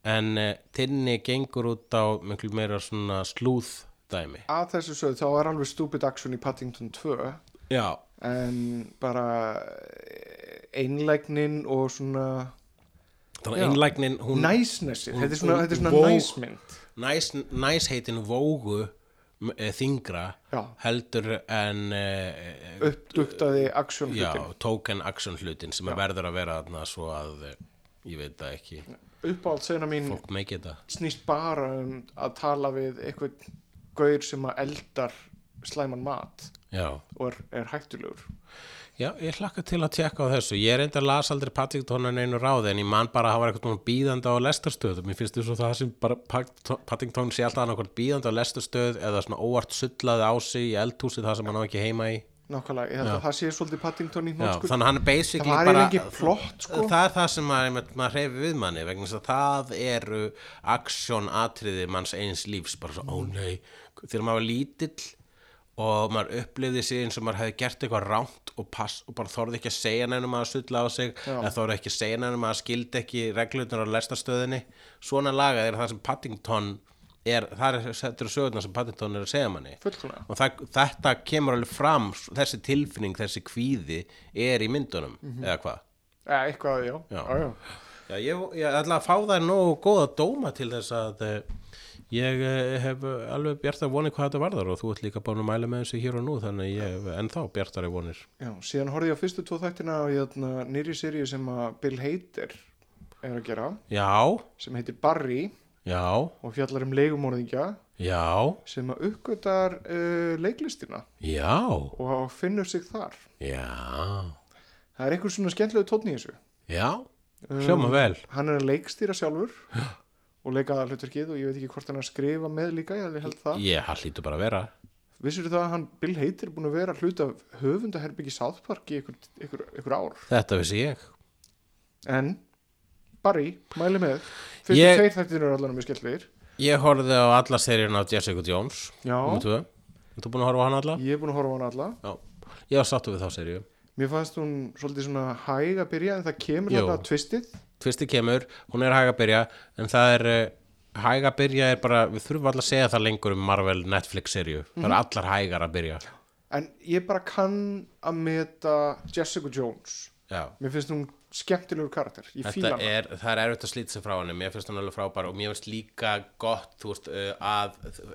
en uh, tinni gengur út á miklu meira svona slúð dæmi. Að þessu sögðu þá var alveg stupid action í Paddington 2 Já, en bara eh, einlægnin og svona þannig að einlægnin hún- þetta er svona, þetta er svona vó- næsmynd næs, næsheitin vógu e, þingra Já. heldur en e, uppduktaði action já, hlutin. token action hlutin sem er verður að vera þarna svo að e, ég veit það ekki, uppáhald sena mín snýst bara um að tala við eitthvað gaur sem að eldar slæman mat Já, og er, er hættulegur Já, ég hlakka til að tjekka á þessu. Ég er enda að las aldrei Paddington en einu ráði en ég man bara að hafa eitthvað bíðandi á lestarstöð. Mér finnst þess að það sem bara Paddington- sé alltaf annað bíðandi á lestarstöð eða svona óvart sullaði á sig í eldhúsi það sem hann á ekki heima í. nákvæmlega, ég held að það sé svolítið Paddington í Já, hnótskur þannig hann er basically Það bara... plott, sko. Það er það sem maður, maður hreyfi við manni vegna þess að það eru aksjón atriði manns eins lífs bara svo, ó nei, þegar maður var lítill og maður upplifði sig eins og maður hefði gert eitthvað ránt og, pass, og bara þorði ekki að segja nefnum að sulla á sig eða þorði ekki að segja nefnum að skildi ekki reglurnar á lestastöðinni svona lagað er það sem Paddington er, það er settur sögurnar sem Paddington er að segja manni fullkomlega. Og það, þetta kemur alveg fram þessi tilfinning, þessi kvíði er í myndunum, eða hvað? Eða eitthvað, já, Já. já, já. Já, ég, ég ætla að fá það nógu góða dóma til þess að eh, ég eh, hef alveg bjart að voni hvað þetta varðar og þú ert líka búin að mæla með þessu hér og nú þannig að ég hef ennþá bjartari vonir. Já, síðan horfði ég á fyrstu tvo þættina hérna, nýri seríu sem að Bill Hader er að gera, Já, sem heitir Barry. Já, og fjallar um leigumorðingja. Já, sem að uppgötar uh, leiklistina. Já, og finnur sig þar. já, Það er einhver svona skemmtilegu tónn í þessu. já, hljóma vel. Hann er að leikstýra sjálfur og leika hlutverkið og ég veit ekki hvort hann er að skrifa með líka, ég held það. Ég, hann hlýtur bara að vera Vissur það að hann, Bill Hader er búin að vera hlut af höfundaherbyggi South Park í ykkur, ykkur, ykkur ár. Þetta vissi ég En, Barry, mæli með. Fyrstu Ég- tveir þættir eru allan mjög skemmtilegir. Ég horfði á alla seríun á Jessica Jones Já. Þú búin að horfa á hana alla? Ég er búin að horfa á hann alla. Já Ég var sáttu við þá seríu Mér fannst hún svolítið svona hæg að byrja en það kemur Jú. þarna tvistið. Tvisti kemur, hún er hæg að byrja en það er uh, hæg að byrja er bara, við þurfum alltaf að segja það lengur um Marvel Netflix seríu, það er allar hægar að byrja. En ég bara kann að meta Jessica Jones. Já, Mér finnst hún skemmtilegur karakter. Ég þetta hann. er, það er erfitt að slíta sig frá henni mér finnst hún alveg frábær og mér finnst líka gott, þú veist, uh, að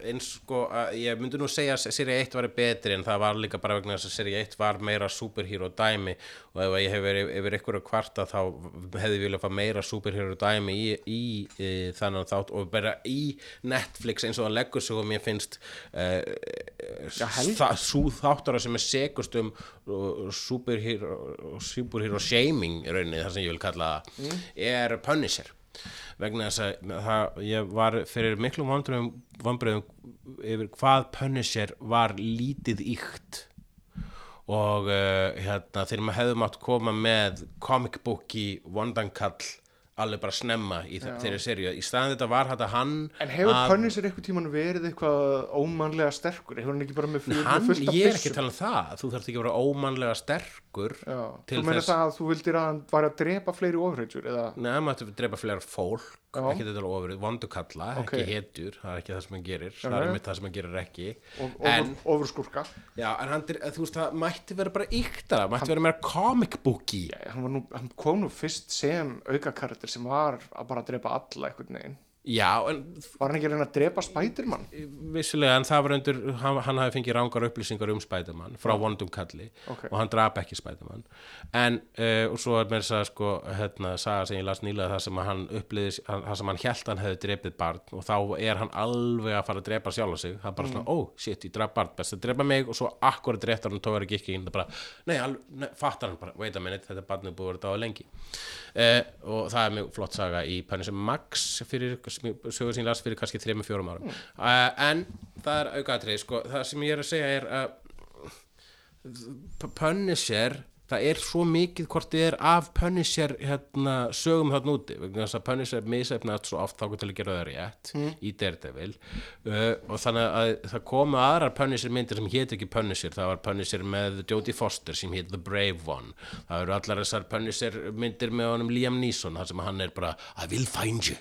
eins sko, að, ég myndi nú segja að seríu 1 var betri en það var líka bara vegna þess að seríu 1 var meira superhero dæmi. Og ef ég hef verið yfir ykkur að kvarta þá hefði ég viljað fá meira superhero dæmi í, í, í þannig þátt. Og bara í Netflix eins og hann leggur sig og mér finnst uh, Já, það, sú þáttara sem er segust um uh, superhero, superhero shaming í rauninni, það sem ég vil kalla það er Punisher. Vegna þess að það, ég var fyrir miklum vandröðum, vandröðum yfir hvað Punisher var lítið ykt og uh, hérna þegar maður hefði mátt koma með comic booki vondankall alveg bara snemma í þe- þeirri seríu. Í staðan þetta var þetta hann En hefur að- Punisher eitthvað tíman verið eitthvað ómannlega sterkur? Hefur hann ekki bara með, full, hann, með fullt af ég er ekki að tala um það. Þú þarft ekki að vera ómannlega sterkur þú meina þess- það að þú vildir að hann var að drepa fleiri ofreitjur eða? Nei, maður ætti að drepa fleira fólk. Ekki þetta ofrið, vondukalla, Ok. ekki hetjur það er ekki það sem hann gerir, það er mitt það sem hann gerir ekki. Of, en, ofur, ofur skurka? já, en hann, þú veist, það mætti vera bara yktara, mætti vera meira comic booky. Hann, nú, hann kom nú fyrst sem auka karakter sem var að bara drepa alla einhvern veginn. Já, en Var hann ekki að reyna að drepa Spiderman? vissulega en það var undir hann, hann hafi fengið rángar upplýsingar um Spiderman frá vondum kalli Ok. og hann drap ekki Spiderman. En uh, og svo er þess að sko hérna saga sem ég las nýlega það sem hann upplýðis, það sem hann held hann hefði drepið barn og þá er hann alveg að fara að drepa sjálf sig, það er bara svona, ó, shit, ég draf barn best að drepa mig. Og svo akkurat dreftar hann tóður ekki ekki inn, það bara, nei, al, nei fattar hann bara, wait a minute, þetta barn er búið að vera uh, það sögur sín las fyrir kannski 3-4 árum. Uh, en það er aukaðatrið sko, það sem ég er að segja er P- Punisher það er svo mikið hvort þið er af Punisher hérna, sögum þarna úti. Þess að Punisher misefnast svo oft þá til að gera það rétt í Daredevil. Uh, og þannig að það komu aðrar Punisher myndir sem hétt ekki Punisher. Það var Punisher með Jodie Foster sem hétt The Brave One. Það eru allar þessar Punisher myndir með honum Liam Neeson þar sem hann er bara I will find you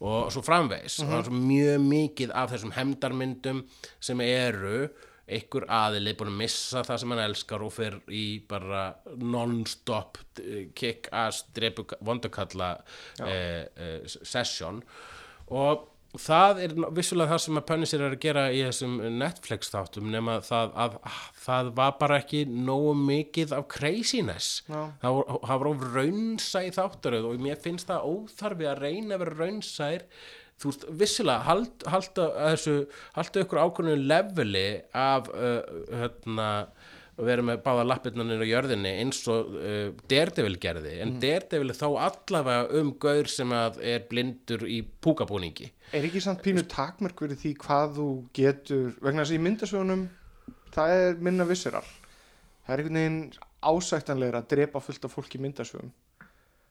og svo framvegis. Og það er svo mjög mikið af þessum hemdarmyndum sem eru einhver aðili búin að missa það sem hann elskar og fer í bara non-stop eh, kick-ass vondakalla eh, eh, session. Og það er vissulega það sem að Punisher er að gera í þessum Netflix þáttum nema það að ah, það var bara ekki nógu mikið af craziness Já. það var of raunsæ þáttaröð og mér finnst það óþarfi að reyna að vera raunsær þú veist, vissilega hald, halda þessu, halda ykkur ákvörnum leveli af uh, hérna að vera með báða lappirnanir á jörðinni eins og uh, Daredevil gerði. En Daredevil er þá allavega um gaur sem að er blindur í púkabúningi. Er ekki samt pínu takmörk verið því hvað þú getur, vegna þess að í myndasögunum það er minna visseral það er einhvern veginn ásættanlegra að drepa fullt af fólk í myndasögum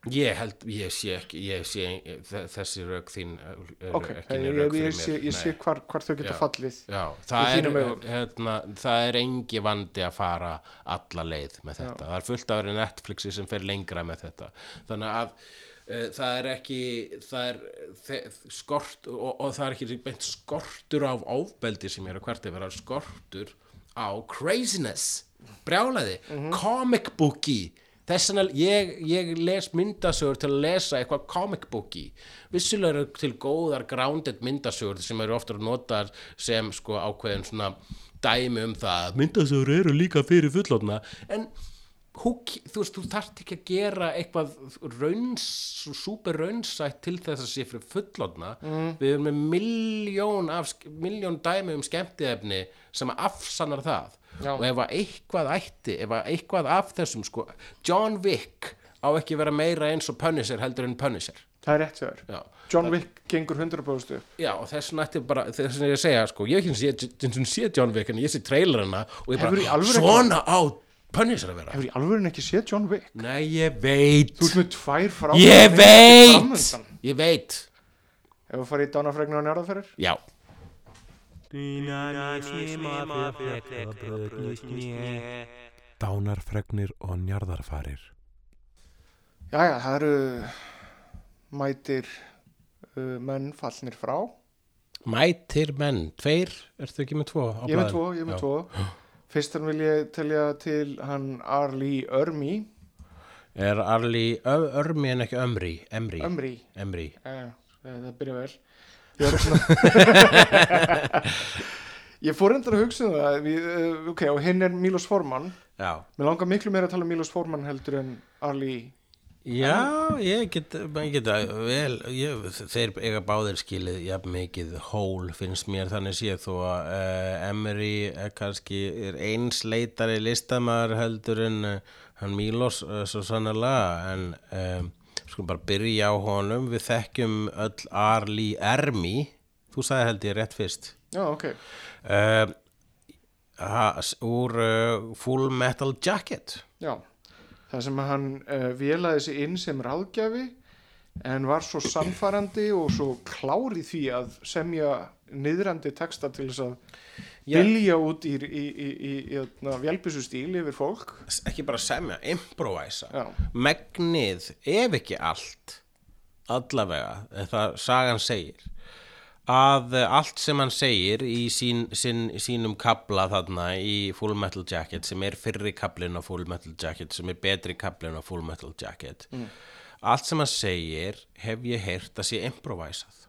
ég held, ég sé ekki ég sé, þe- þessi rauk þín er ok, ekki ég, ég, sé, ég sé hvar, hvar þau geta Já. fallið Já, það er, augum. hérna, það er engi vandi að fara alla leið með þetta. Það er fullt verið Netflixi sem fer lengra með þetta. Þannig að uh, það er ekki, það er þe skort og, og það er ekki beint skortur af ofbeldi sem er að hvert er verið skortur á craziness, brjálæði, comic booky þess vegna ég, ég les myndasögur til að lesa eitthvað comic booky vissulega eru til góðar grounded myndasögur sem eru ofta notar sem sko ákveðin svona dæmi um það að myndasögur eru líka fyrir fullotna en hú, þú veist, þú þarft ekki að gera eitthvað rauns, súper raunsætt til þess að sé fyrir fullotna mm. við erum með miljón, af, miljón dæmi um skemmtiðefni sem afsannar það. Já. og ef að eitthvað ætti ef að eitthvað af þessum sko John Wick á ekki vera meira eins og Punisher heldur en Punisher. Það er rétt þér. John Wick gengur 100% upp. Já og þess vegna ætti bara þess vegna ég segja sko, ég hef ekki sé, John Wick en ég sé trailerina og ég bara, svona á Punisher að vera? Hefur í alvöru ekki séð John Wick? Nei ég veit. Þú ert með tvær frá ég veit. ég veit. Ef þú farið í dánafregna á njárðaferðir já. Dánarfregnir og njarðarfarir. Jæja, það eru mætir uh, menn fallnir frá. Mætir menn, tveir, ertu ekki með tvo Ég er með tvo, ég með Já. tvo Fyrstan vil ég telja til hann Arlie Örmi. Er Arli Örmi en ekki Ömri? Emri, Ömri, Emri. eh, það byrja vel. Ég Ég fór endur að hugsa um það við, uh, Ok, og hinn er Milos Forman. Já. Mér langar miklu meira að tala um Milos Forman heldur en Arlie Já, ég get, ég get að vel, ég, þeir eiga báðir skilið jafn mikið hól finnst mér. Þannig séð þó að uh, Emery er kannski er einsleitari listamæður heldur en uh, hann Mílos uh, svo sannarlega. En um, skulum bara byrja á honum. Við þekkjum öll Arli Ermi. Þú sagði held ég rétt fyrst. Já, ok. Úr Full Metal Jacket. Já, það sem hann uh, vélaði sig inn sem ráðgjafi en var svo sannfærandi og svo klár í því að semja niðrandi texta til þess að vilja út í, í, í, í, í vélbissu stíl yfir fólk. Ekki bara semja, improvisa. Já. megnið, ef ekki allt allavega, það sagan segir að eh, allt sem hann segir í sín, sín, sínum kabla þarna í Full Metal Jacket sem er fyrri kablin á Full Metal Jacket sem er betri kablin á Full Metal Jacket allt sem hann segir hef ég heyrt að sé improvisað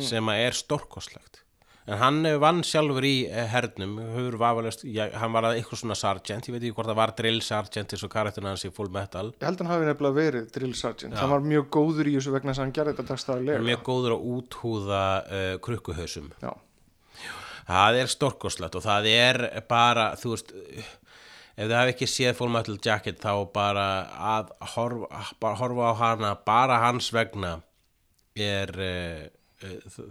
sem að er stórkoslegt en hann eh, vann sjálfur í eh, hernum vafalist, já, hann var að eitthvað svona sergeant, ég veit ekki hvort það var drill sergeant eins og karakterinn hans í Full Metal. Ég held að hann hafi nefnilega verið drill sergeant. Hann var mjög góður í þessu vegna að hann gerði þetta dagstæðarlega mjög góður að úthúða uh, krukkuhausum. Já, það er stórkoslegt og það er bara, þú veist ef þið hafi ekki séð Full Metal Jacket þá bara að horfa, bara horfa á hana bara hans vegna er uh,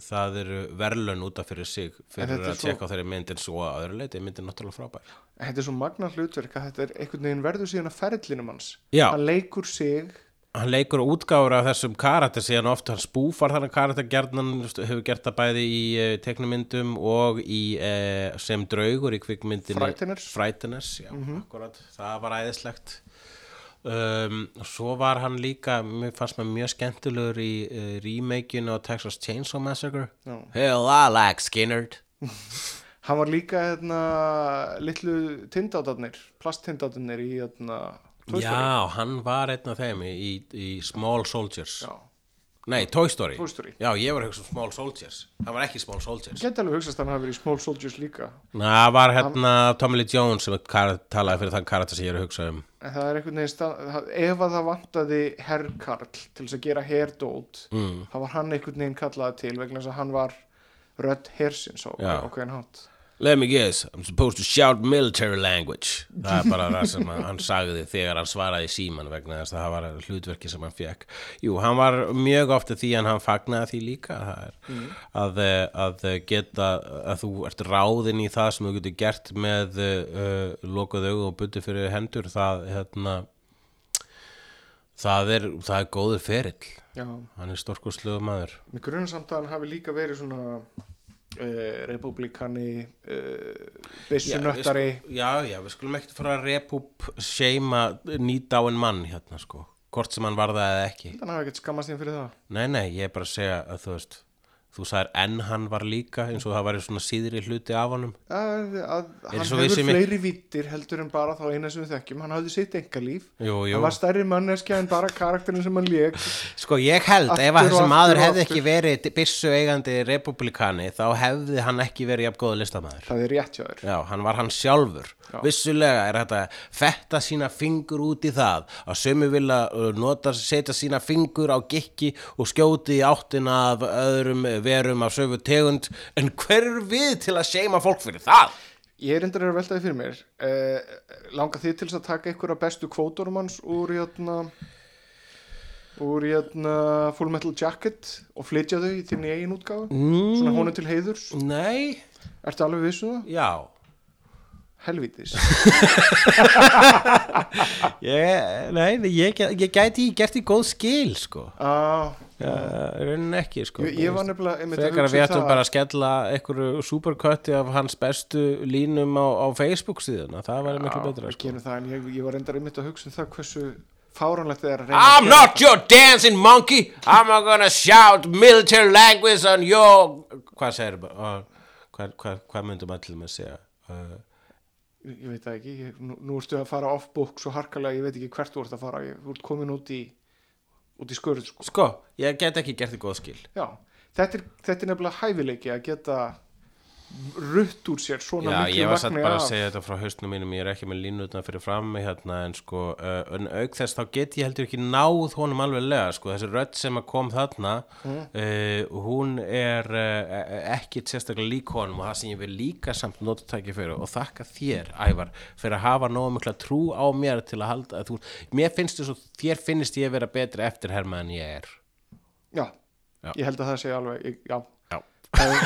það eru verðlun út af fyrir sig fyrir er að svo- tjekka á þeirri mynd en svo að öðru leiti er myndin náttúrulega frábær. Þetta er svo magna hlutverk að þetta er einhvern veginn verður síðan að ferlinum hans. Já. hann leikur sig. Hann leikur útgáfur af þessum karakter síðan oft hann spúfar þannig karakter gerðnan hefur gert það bæði í uh, teknumyndum og í, uh, sem draugur í kvikmyndinni Frighteners. Frighteners, já, akkurat. Það var æðislegt um, svo var hann líka mér fannst maður mjög skemmtilegur í uh, remakeinu á Texas Chainsaw Massacre Já. Hell, I like Skinnerd hann var líka hérna, litlu tindátarnir plasttindátarnir í hérna. Já, hann var einn af þeim í, í, í Small Soldiers Já. Nei, Toy Story. Toy Story. Já, ég var að hugsa um Small Soldiers Það var ekki Small Soldiers Geti alveg hugsast að hann hafi verið í Small Soldiers líka Nei, það var hérna Tommy Lee Jones sem talaði fyrir þann karakter sem ég er að hugsa um en það er einhvern veginn stað, ef að það vantaði herrkarl til þess að gera herdót mm. þá var hann einhvern veginn kallaði til vegna þess að hann var rödd hersins á Já. okkur hátt Let me guess, I'm supposed to shout military language. Það er bara það sem hann sagði þegar hann svaraði síman vegna þess að það var hlutverki sem hann fekk Jú, hann var mjög ofta því en hann fagnaði því líka. Er, að, eh, að geta að þú ert ráðinn í það sem þú getur gert með uh, lokuð augu og bundi fyrir hendur það, hérna, það, er, það er góður ferill. Já, hann er stórkostlegu maður. Mér grunum samt að hann hafi líka verið svona uh, republikani uh, Já, við sku- já, já, við skulum ekkert fara að repúp seima nýdáin mann hérna sko, hvort sem hann var það eða ekki. Hann hafi ekkert skammast þín fyrir það. Nei, nei, ég er bara að segja að þú veist þú sagðir en hann var líka eins og það væri svona síðri hluti af honum. Að, að hann hefur fleiri vittir heldur en bara þá eina sem við þekkjum. Hann hafði sitt engalíf Jú, jú. hann var stærri manneskja en bara karakterin sem hann lék. Sko, ég held Aftur ef að aftur maður hefði ekki verið byssu eigandi republikani þá hefði hann ekki verið jafn góða listamæður það er rétt hjá þér. Já, hann var hann sjálfur. Vissulega er þetta fetta sína fingur út í það. Að sömu vilja uh, nota, setja sína fingur á gikki og skjóti í áttina af öðrum verum af söfu tegund en hver er við til að seima fólk fyrir það? Ég er endur að veltaði fyrir mér eh, Langa þið til þess að taka ykkur af bestu kvótorum hans úr hérna úr hérna Full Metal Jacket og flytja þau í þinni eigin útgáfu Mm. svona honum til heiðurs Nei, Ertu alveg vissu það? já Helvítis. Ég, Nei, ég, ég gæti gert í góð skil sko. Ah, raunin ekki sko. Ég, ég var nefnilega hugsa við um ættum bara að skella einhverju superkötti af hans bestu línum á, á Facebook síðuna, það væri miklu betra sko. það, ég, ég var endar einmitt að hugsa um það hversu fáranlegt þið er að reyna I'm að not your dancing monkey. I'm not gonna shout military language on your Hvað segir uh, hvað, hvað, hvað myndum allir að segja? Uh, ég, veit það ekki, ég, nú, nú ertu að fara off-book svo harkalega, ég veit ekki hvert þú ert að fara ég, ert komin út í út í skurð sko. Sko, ég get ekki gert í góð skil Já, þetta er, þetta er nefnilega hæfileiki að geta rutt úr sér svona Já, miklu ég var satt bara að af segja þetta frá haustnum mínum, ég er ekki með línutna fyrir frammi hérna, en sko, uh, en auk þess þá get ég heldur ekki náð honum alveg lega, sko, þessi rödd sem að kom þarna, uh, hún er uh, ekki sérstaklega lík honum og það sem ég vil líka samt nota tæki fyrir og þakka þér, Ævar, fyrir að hafa nógu mikla trú á mér til að halda, að þú, mér finnst þess að þér finnst ég vera betri eftirherma en ég er. Já, Já. ég held að það sé alveg ég, Já. Það er,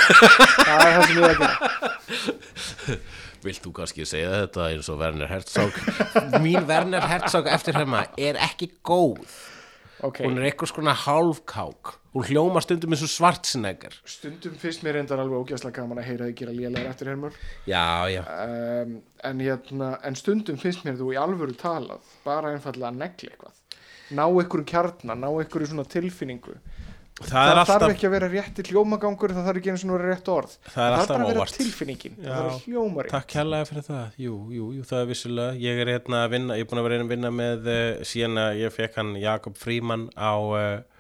það sem ég er að gera. Vilt þú kannski segja þetta eins og Werner Herzog? Mín Werner Herzog eftirherma er ekki góð. Ok, hún er eitthvað svona hálfkák. Hún hljóma stundum eins og svartsnegar stundum finnst mér reyndar alveg ógæslega gaman að heyra þið gera lélegar eftir hermur. Já, já, um, en, hérna, en stundum finnst mér þú í alvöru talað bara einfallega að negli eitthvað. Ná ykkur kjarnar, ná ykkur svona tilfinningu það, það, er þarf alltaf ekki að vera rétti hljómagangur það þarf ekki svona að vera rétt orð. Það er alltaf bara að vera tilfinningin það Já. þarf að hljóma rétt takk hérlega fyrir það. Jú, jú, jú, það er vissulega. Ég er hérna að vinna, ég er búin að vera að vinna með uh, síðan að ég fekk hann Jakob Fríman á uh,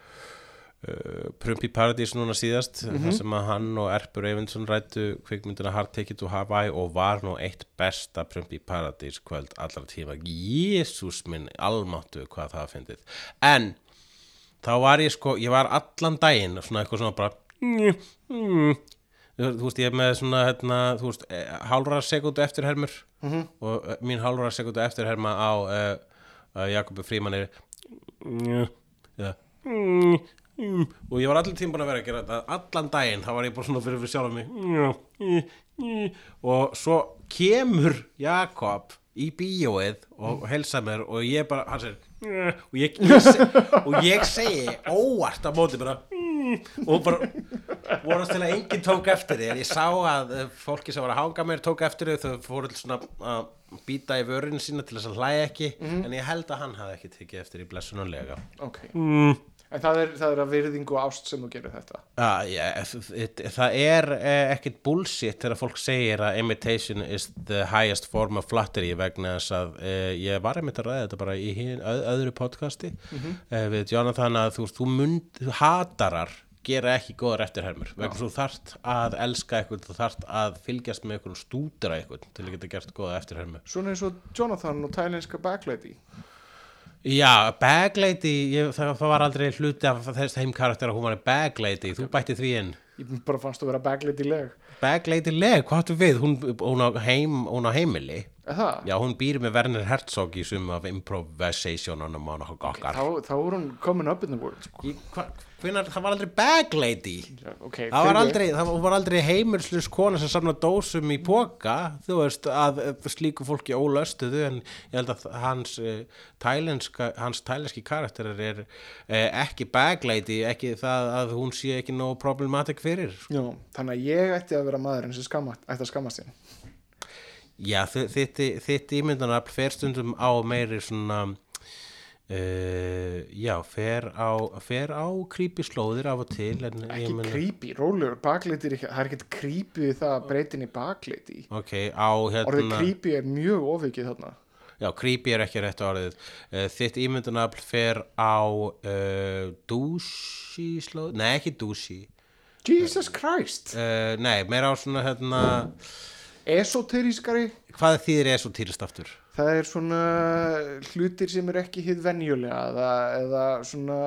uh, Prump í Paradís núna síðast þar sem að hann og Erpur Eyvindsson rættu kvikmyndina Hard Ticket to Hawaii og var nú eitt besta Prump í Paradís kvöld allra tíma. Jésús minn, almáttu hvað það þá var ég sko, ég var allan daginn svona eitthvað svona bara mm, mm. þú veist, ég er með svona hérna, þú veist, eh, hálfra sekundu eftirhermur -hmm. og eh, mín hálfra sekundu eftirherma á uh, uh, Jakobi Fríman er mm, ja, mm, mm, og ég var allir tíma búin að vera að gera þetta allan daginn, þá var ég bara svona fyrir fyrir sjálf mig. Mm, mm, mm, og svo kemur Jakob í bíóið og helsa mér og ég bara, hann "Mm", og ég, ég, seg, og ég segi óvart á móti bara "Mm", og bara vorast til að enginn tók eftir því. En ég sá að eh, fólki sem var að hanga mér tók eftir því þau fóru svona að býta í vörinu sína til þess að hlæja ekki. En ég held að hann hafði ekki tekið eftir í blessunulega ok. Mm. En það er, það er að virðingu ást sem þú gerir þetta. Ah, yeah, það, er eh, ekkit bullshit þegar fólk segir að imitation is the highest form of flattery vegna þess að eh, ég var einmitt að ræða þetta bara í hin, öð, öðru podcasti eh, við Jonathan að þú, þú, mund, þú hatarar gera ekki góðar eftirhermur vegna þú þarft að elska eitthvað þú þarft að fylgjast með eitthvað og stúdra eitthvað til að geta gert góða eftirhermu. Svona eins og Jonathan og thailenska backlady Já, Baglady, ég, það, það var aldrei hluti af þess þeim karakter að hún var Baglady, þú bætti því inn. Ég bara fannst að vera backlady leg Baglady leg, hvað áttu við? Hún, hún, á heim, hún á heimili það? Já, hún býr með Werner Herzog í sum af improvisationunum og okkar. þá, þá er hún coming up in the world sko. Hvenær, það var aldrei Baglady Já, ok, Það var aldrei, það var aldrei heimilslus kona sem samna dósum í póka þú veist að eh, slíku fólki ólöstuðu en ég held að hans uh, tælenska, hans tælenski karakterar er uh, ekki baglady, ekki það að hún sé ekki nóg problematic fyrir. Já, þannig að ég ætti að vera maðurinn sem skamma, ætti að skammast þín Já, þi- þitt, þitt ímyndanafl fer stundum á meiri svona uh, já, fer á fer á creepy slóðir af og til ekki meina- creepy, rólegur, ekki, það er ekkert creepy það að breytin í backlady Ok, á hérna orðið creepy er mjög ofikið þarna. Já, creepy er ekki rétt orðið. Uh, þitt ímyndunafl fer á uh, douchey slóð, nei ekki douchey, Jesus Christ, nei, meira á svona hérna, esoterískari hvað þýðir er svo týrist aftur? það er svona hlutir sem er ekki hið venjulega eða, eða svona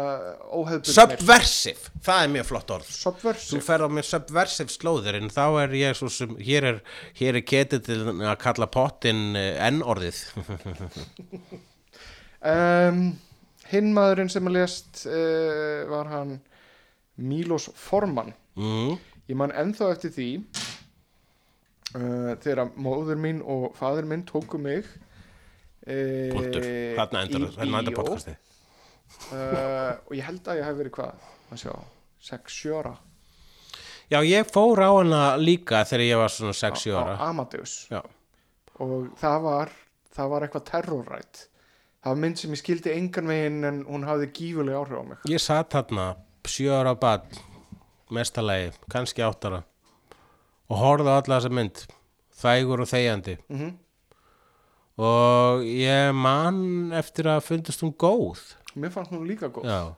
óhefbundnir Subversive, það er mjög flott orð. Þú subversive fer á mér subversive slóðir en þá er ég svo sem, hér er, hér er ketið til að kalla pottin uh, N-orðið. um, hinn maðurinn sem að lést uh, var hann Milos Forman mm. ég man ennþá eftir því uh, þegar móður mín og fadur minn tóku mig uh, Punktur, þarna endur, þarna endur podcastið. uh, og ég held að ég hef verið hvað að sjá, 6-7 ára Já, ég fór á hana líka þegar ég var svona 6 á ára. Amadeus Já. og það var það var eitthvað terrorrætt það var mynd sem ég skildi engan veginn en hún hafði gífulega áhrif á mig Ég satt þarna sjö ára bad mestalagi, kannski áttara og horfði á alla þessa mynd þægur og þegjandi. Mhm. og ég man eftir að fundist hún góð. Mér fannst hún líka góð. Já,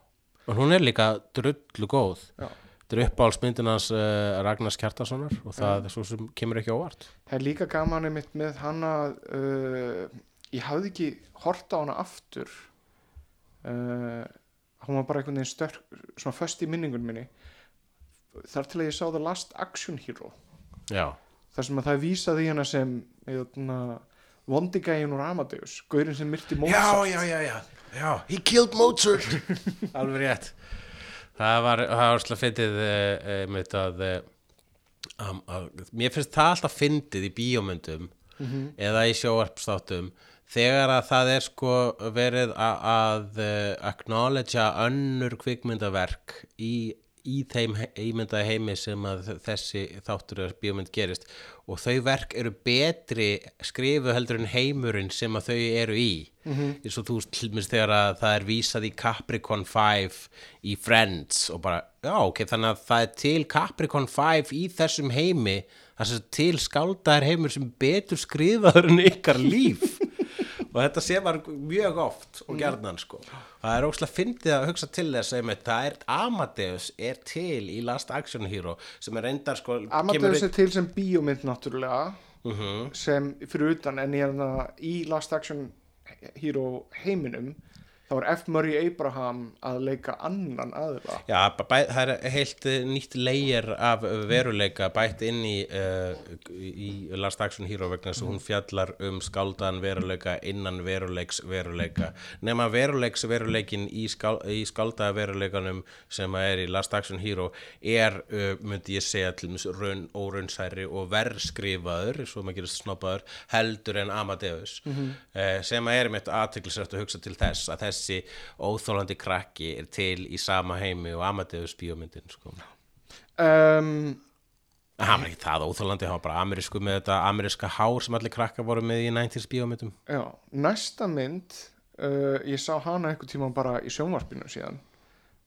og hún er líka drullu góð. Þetta er uppáhaldsmyndin hans uh, Ragnars Kjartasonar og það er svo sem kemur ekki á óvart. Það er líka gaman einmitt með hana uh, ég hafði ekki hort á hana aftur uh, hún var bara einhvern veginn störk svona föst í minningun minni. Þar til að ég sá The Last Action Hero Já, þar sem að það vísaði í hana sem eðna, vondigægin úr Amadeus gaurinn sem myrti Mozart. já, já, já, já, he killed Mozart. Alveg rétt. Það var, það var slá fyndið uh, mitt að, uh, um, að mér finnst það alltaf fyndið í bíómyndum eða í sjóarpstáttum þegar að það er sko verið að, uh, acknowledgea önnur kvikmyndaverk í, í þeim ímyndaði heimi sem að þessi þáttur að bíómynd gerist. Og þau verk eru betri skrifu heldur en heimurinn sem að þau eru í. Eins og þú veist til dæmis þegar að það er vísað í Capricorn 5 í Friends og bara, já ok, þannig að það er til Capricorn 5 í þessum heimi það er til skáldaðar heimur sem betur skrifaður en ykkar líf og þetta sé maður mjög oft og gerðnan sko. Það er óslega fyndið að hugsa til þess einmitt, það er Amadeus er til í Last Action Hero sem er reyndar sko Amadeus er til sem bíómynd náttúrulega Mhm. sem fyrir utan en er það í Last Action Hero heiminum þá er F. Murray Abraham að leika annan aðila. Já, það er heilt eh, nýtt leir af veruleika bætt inn í, uh, í Last Action Hero vegna þess að hún fjallar um skáldan veruleika innan veruleiks veruleika. Nema veruleiks veruleikin í, skál, í skálda veruleikanum sem er í Last Action Hero er, uh, myndi ég segja til dæmis raun, óraunsæri og verðskrifaður, svo maður gerist snoppaður heldur en Amadeus. Mm sem að er mitt aðteklisrætt að hugsa til þess að þessi óþólandi krakki er til í sama heimi og Amadeus bíómyndin sko. um, hann var ekki það óþólandi, hann var bara amerísku með þetta ameríska hár sem allir krakka voru með í 90s bíómyndum Já, næsta mynd uh, ég sá hana einhver tíma bara í sjónvarpinu síðan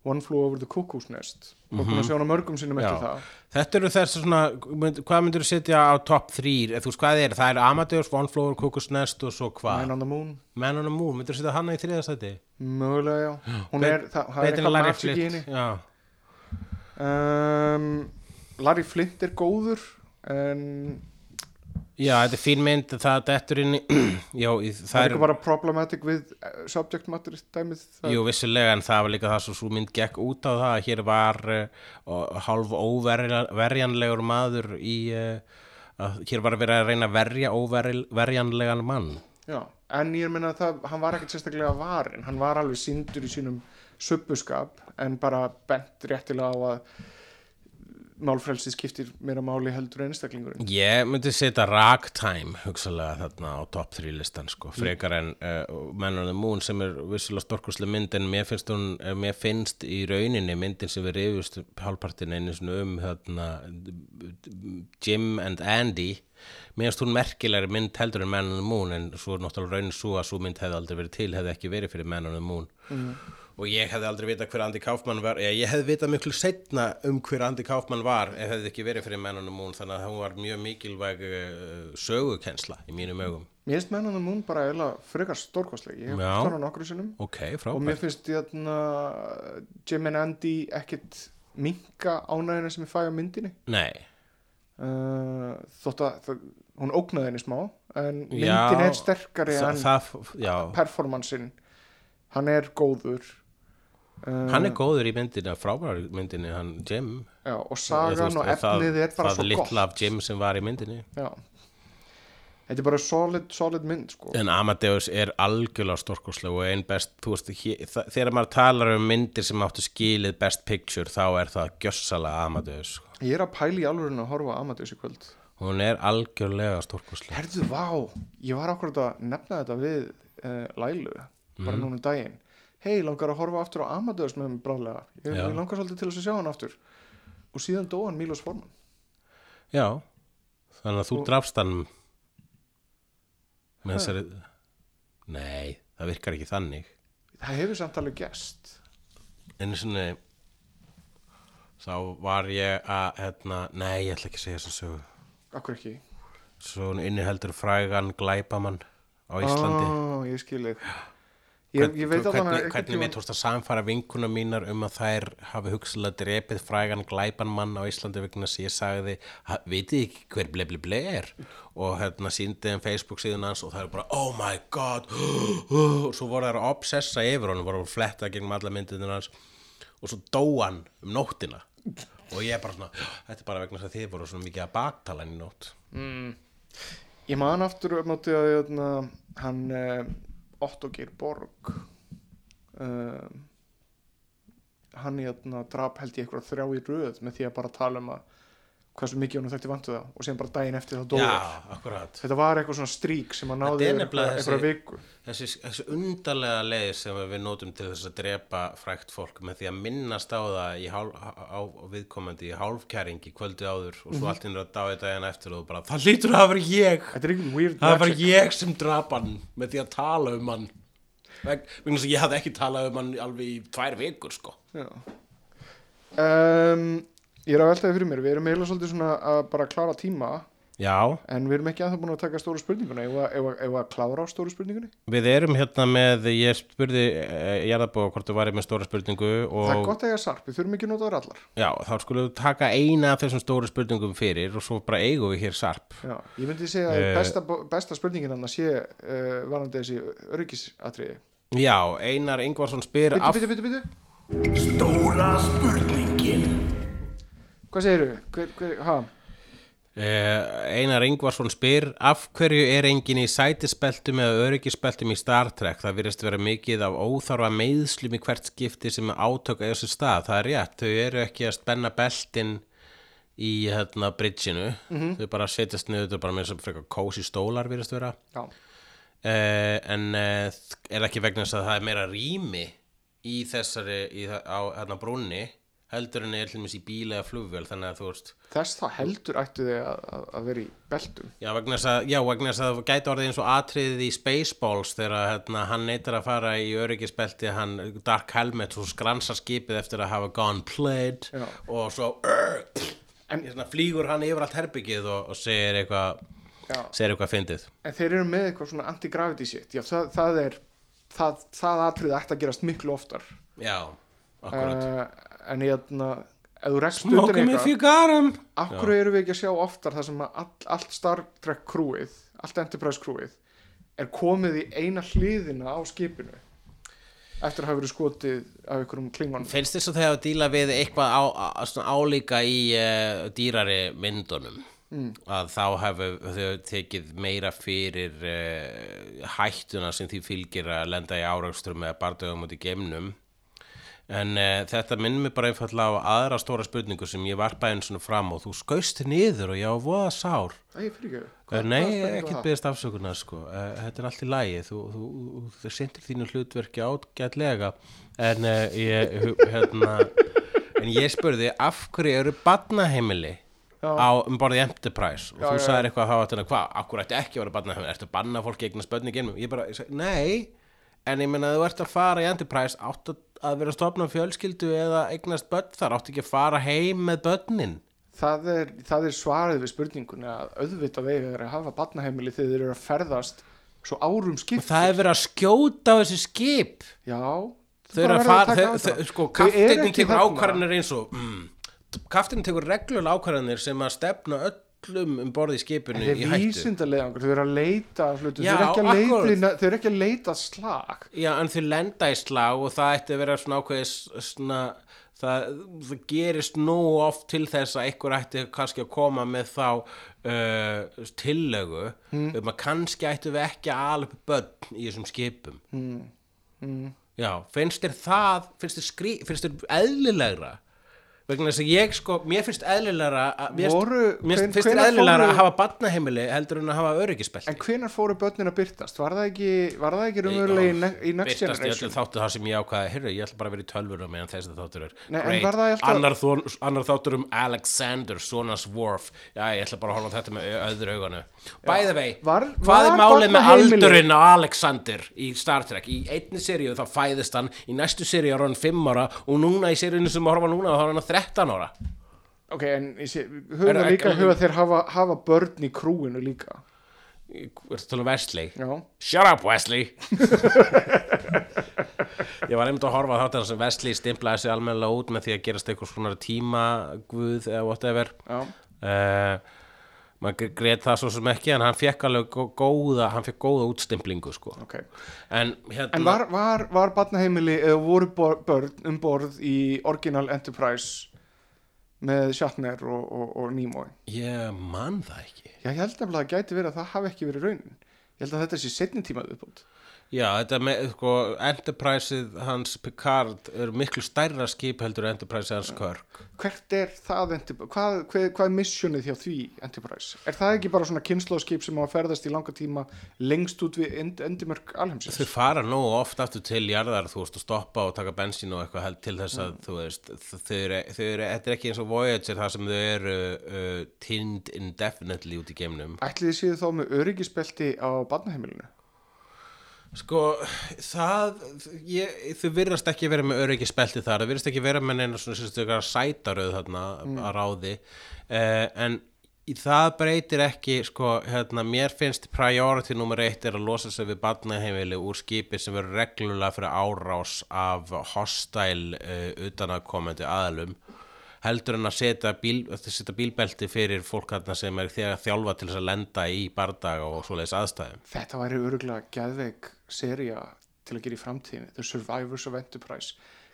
One Flew Over the Cuckoo's Nest. Og búin að sjá hana mörgum sinnum eftir Mhm. Já. það. Þetta eru þessi svona, mynd, hvað myndir þú setja á top 3, þú veist hvað er, það er Amadeus, One Flower, Cuckoo's Nest og svo hvað? Man on the Moon, Man on the Moon, myndir þú setja hana í þriðastæti? mögulega já. Hún er, það, það er eitthvað Larry magic í Flint, henni. Um, Larry Flint er góður en já, þetta er fín mynd, það dettur inn í, já, það er er, ekki bara problematic við uh, subject matter dæmið það, jú, vissulega, en það var líka það svo svo mynd gekk út á það, að hér var uh, hálf óverjanlegur maður í, uh, að hér var verið að reyna að verja óverjanlegan mann. já, en ég meina það hann var ekkert sérstaklega varin hann var alveg sindur í sínum subbuskap en bara bent réttilega á að málfrelsi skiptir meira máli heldur einstaklingurinn. Ég myndi setja Ragtime hugsalega þarna á top 3 listan sko, frekar en uh, Man on the Moon sem er vissulega storkurslega mynd en mér finnst, hún, eh, mér finnst í rauninni myndin sem við reyfust hálfpartin einu um þarna, Jim and Andy. Mér finnst hún merkilegri mynd heldur en Man on the Moon en svo er náttúrulega raunin svo að svo mynd hefði aldrei verið til hefði ekki verið fyrir Man on the Moon og ég hefði aldrei vitað hver Andy Kaufman var ég, ég hefði vitað miklu setna um hver Andy Kaufman var ef hefði ekki verið fyrir the Moon. Þannig að hún var mjög mikilvæg uh, sögukensla í mínum augum. Mér finnst menn að mun bara eða frekar stórkostleg. Ég hef Já. stána nokkru sinnum. Ok, og mér finnst jæna, Jim and Andy ekkit minka ánæðina sem ég fæ á myndinni. Nei, uh, þótt að það, hún ógnaði henni smá en myndin Já, er sterkari Þa, en það, já. performansin hann er góður hann er góður í myndinu, frábærar myndinu hann Jim já, og sagan og efnið er bara það svo litla gott af Jim sem var í myndinu já. þetta er bara solid, solid mynd sko. En Amadeus er algjörlega stórkoslega og einn best, þú veist, það, þegar maður talar um myndir sem áttu skilið best picture þá er það gjössalega Amadeus. sko. ég er að pæla í alvörinu að horfa Amadeus í kvöld Hún er algjörlega stórkoslega. herðu, vá, ég var akkurat að nefna þetta við uh, Lælu bara Mhm. núna um daginn hei, langar að horfa aftur á Amadeus með mér bráðlega. Ég, ég langar svolítið til þess að sjá hann aftur. Og síðan dó hann Mílos Forman. Já, þannig að þú Og- drafst hann með þessari... Nei, það virkar ekki þannig. það hefur samt alveg gest Einu sinni þá var ég að, hérna, nei, ég ætla ekki að segja þess að sögu. akkur ekki? Svo hún inniheldur frægan glæpamann á Íslandi. Ó, ég skil þig ég, ég veit alveg hvernig, hvernig mér tókst að samfara vinkuna mínar um að þær hafi hugsalega drepið frægan glæpan mann á Íslandi vegna að ég sagði, "Ha- vitið þið ekki hver ble ble ble er? Og hérna síndi þeim Facebook síðan hans og það er bara oh my god. Og svo voru þær að obsessa yfir honum voru að fletta gegnum alla myndinu hans. Og svo dó hann um nóttina. Og ég er bara svona, þetta er bara vegna þess að þið voru svona mikið að baktala hann í nótt. Ég man aftur um átti að jötna, hann uh, Otto Geir Borg uh, hann jötna, drap held ég eitthvað þrjá í röð með því að bara tala um að hversu mikið hann þekki vantu það. Og síðan bara daginn eftir þá dóður Já, þetta var eitthvað svona strík sem að náði eitthvað, viku. þessi, þessi undarlega leið sem við notum til þess að drepa frækt fólk með því að minnast á það í hálf, á, á viðkomandi í hálfkæringi kvöldi áður og svo allt innur að dáið daginn eftir og bara, það lítur að verið ég. Það var ég sem drap hann með því að tala um hann. Ég hafði ekki talað um hann alveg í tvær vikur sko. Já. Um, ég er að veltaði fyrir mér við erum eiginlega svolítið svona að bara klára tíma Já, en við erum ekki að það búin að taka stóru spurninguna. Ef að, að, að klára á stóru spurningunni? Við erum hérna með, ég spurði uh, Jarðabóa hvort þú væri með stóra spurningu það er og gott að eiga sarp, við þurfum ekki að nota þær allar. Já, þá skulum við taka eina af þessum stóru spurningum fyrir og svo bara eigum við hér sarp. Já, ég myndi segja að Eh. besta, besta spurningin hann að sé uh, varandi þessi öryggisatriði. Já, Einar Ingvarsson spyr af... Stóra spurningin Hvað hver, ha? Uh, Einar Ingvarsson spyr af hverju er enginn í sætisbeltum eða öryggisbeltum í Star Trek? Það virðist vera mikið af óþarfa meiðslum í hvert skipti sem átök að þessu stað, það er rétt, þau eru ekki að spenna beltin í hérna bridginu, þau bara setjast niður þetta bara með þess að frekar kósi stólar virðist vera. Uh, en uh, er ekki vegna þess að það er meira rými í þessari í, á hérna brúnni heldur en er til dæmis í bíl eða flugvél þannig að þú veist þess þá heldur ættu þið að, að, vera í beltum Já, vegna þess að, já, vegna þess að það gæti orðið eins og atriðið í Spaceballs þegar hérna, hann neytar að fara í öryggisbelti, hann Dark Helmet og skransar skipið eftir að hafa gone played Já. og svo en, svona, flýgur hann yfir allt herbyggið og, og segir eitthvað segir eitthvað fyndið. En þeir eru með eitthvað svona anti-gravity shit Já, það, það er það, það atriði ætti að gerast miklu oftar Já, akkurat. uh, En ég hérna eitthvað got him. af hverju erum við ekki að sjá oftar það sem að all, allt Star Trek krúið allt Enterprise krúið er komið í eina hliðina á skipinu eftir að hafa verið skotið af einhverjum klingon Finnst þess að þegar að díla við eitthvað á, á, svona álíka í uh, dýrari myndunum að þá hefur þau tekið meira fyrir uh, hættuna sem því fylgir að lenda í áraugstrum eða bardögum út í geimnum en uh, þetta minnir mig bara einfallega á aðra stóra spurningu sem ég varpaði einu svona fram og þú skaust niður og ég var voða sár. Ekki Hvað, Nei, ekki byggðist afsökunar sko. uh, þetta er allt í lagi. Þú, þú, þú, þú sindir þínu hlutverki ágætlega. En uh, ég hérna, en ég spurði af hverju eru barnaheimili Já. á um borðið Enterprise? Og Já, þú já, sagðir eitthvað að hvað, akkur ætti ekki að vera barnaheimili? Ertu að banna fólki eignar spönni genum ég bara, ég sag, nei. En ég meina að þú ert að fara í Enterprise áttu að vera að stofna fjölskyldu eða eignast börn þar, áttu ekki að fara heim með börnin. Það er, það er svarið við spurningunni að auðvitað eiga þeir að hafa barnaheimili þegar þeir eru að ferðast svo árum skipt það er verið að skjóta á þessi skip. Já þau eru að fara á sko, kaftinni tekur ákvarðanir eins og mm, kaftinni tekur reglulega ákvarðanir sem að stefna öllum um borði í Þeir í hættu. vísindarlega þau eru að leita að hlutum, Já, þau, eru að leita, þau eru ekki að leita slag. Já, en þau lenda í slag og það ætti að vera svona ákveðis svona, það, það gerist nú oft til þess að einhver ætti kannski að koma með þá uh, tillögu. Hmm. um að kannski ættu við ekki að upp börn í þessum skipum. Hmm. Já, finnst þér það finnst þér, skrí, finnst þér eðlilegra vegna þess að ég sko mér finnst eðlilegra að- mér Voru- mér hven- finnst eðlilegra fóru- að hafa barnaheimili heldur en að hafa öryggisbelti. En hvenar fóru börnin að byrtast var það ekki, ekki raunverulega í, ne- í Next Birtast í Generation? öllum þáttu það sem ég ákvaði Heyrðu, ég ætla bara að vera í tölvur meðan þessi þáttur er Nei, Great. annar, þón, annar þáttur um Alexander, Sonas Worf. Já, ég ætla bara að horfa á þetta með öðru auganu. By the way, Var- hvað var er málið með aldurinn á Alexander í Star Trek? Í einni seríu þá fæðist hann í næstu seríu er hann 5 ára og núna í seríunni sem við horfa á núna þá 13 ára. Ok, en höfum það líka huga þeir hafa, hafa börn í krúinu líka. Ég er að tala um Wesley. Já, Shut up Wesley. Ég var einmitt að horfa á þáttan sem Wesley stimplaði sig almennilega út með því að gerast eitthvað svona tíma guð eða whatever. Já, uh, maður greit það svo sem ekki en hann fekk alveg gó- góða hann fekk góða útstimplingu sko ok en hérna En var, var, var barnaheimili eða voru börn um borð í Original Enterprise með Shatner og, og, og Nimoy? ég man það ekki Já, ég held að það gæti verið að það hafi ekki verið raunin. Ég held að þetta sé setni tímað uppbútt. Já þetta með sko Enterpriseið hans Picard er miklu stærra skip heldur en Enterpriseið hans Kirk Hvert er það, Enterprise? Hvað, hvað, hvað er missionið hjá því Enterprise? Er það ekki bara svona kynnslóðskip sem á að ferðast í langa tíma lengst út við end, endimörk alheimsins? Þau fara nú oft aftur til jarðar, þú veist, að stoppa og taka bensín og eitthvað held til þess að, þú veist, þau eru, þau eru, þetta er ekki eins og Voyager þar sem þau eru uh, tinned indefinitely út í geimnum. Ætlið þið séu þá með öryggisbelti á barnaheimilinu? Sko, það, ég, þau virðast ekki vera með öryggisbelti þar, þau virðast ekki vera með neina svona sérstaklega sætaröð þarna að ráði, uh, en það breytir ekki sko, hérna, mér finnst priority nummer eitt er að losa sig við barnaheimili úr skipi sem verður reglulega fyrir árás af hostile uh, utanakomandi aðalum heldur en að setja, bíl, að setja bílbelti fyrir fólk þarna sem er þegar þjálfa til þess að lenda í bardaga og svoleiðis aðstæðum. Þetta væri öruglega geðveik seria til að gera í framtíðinni The Survivors of Enterprise.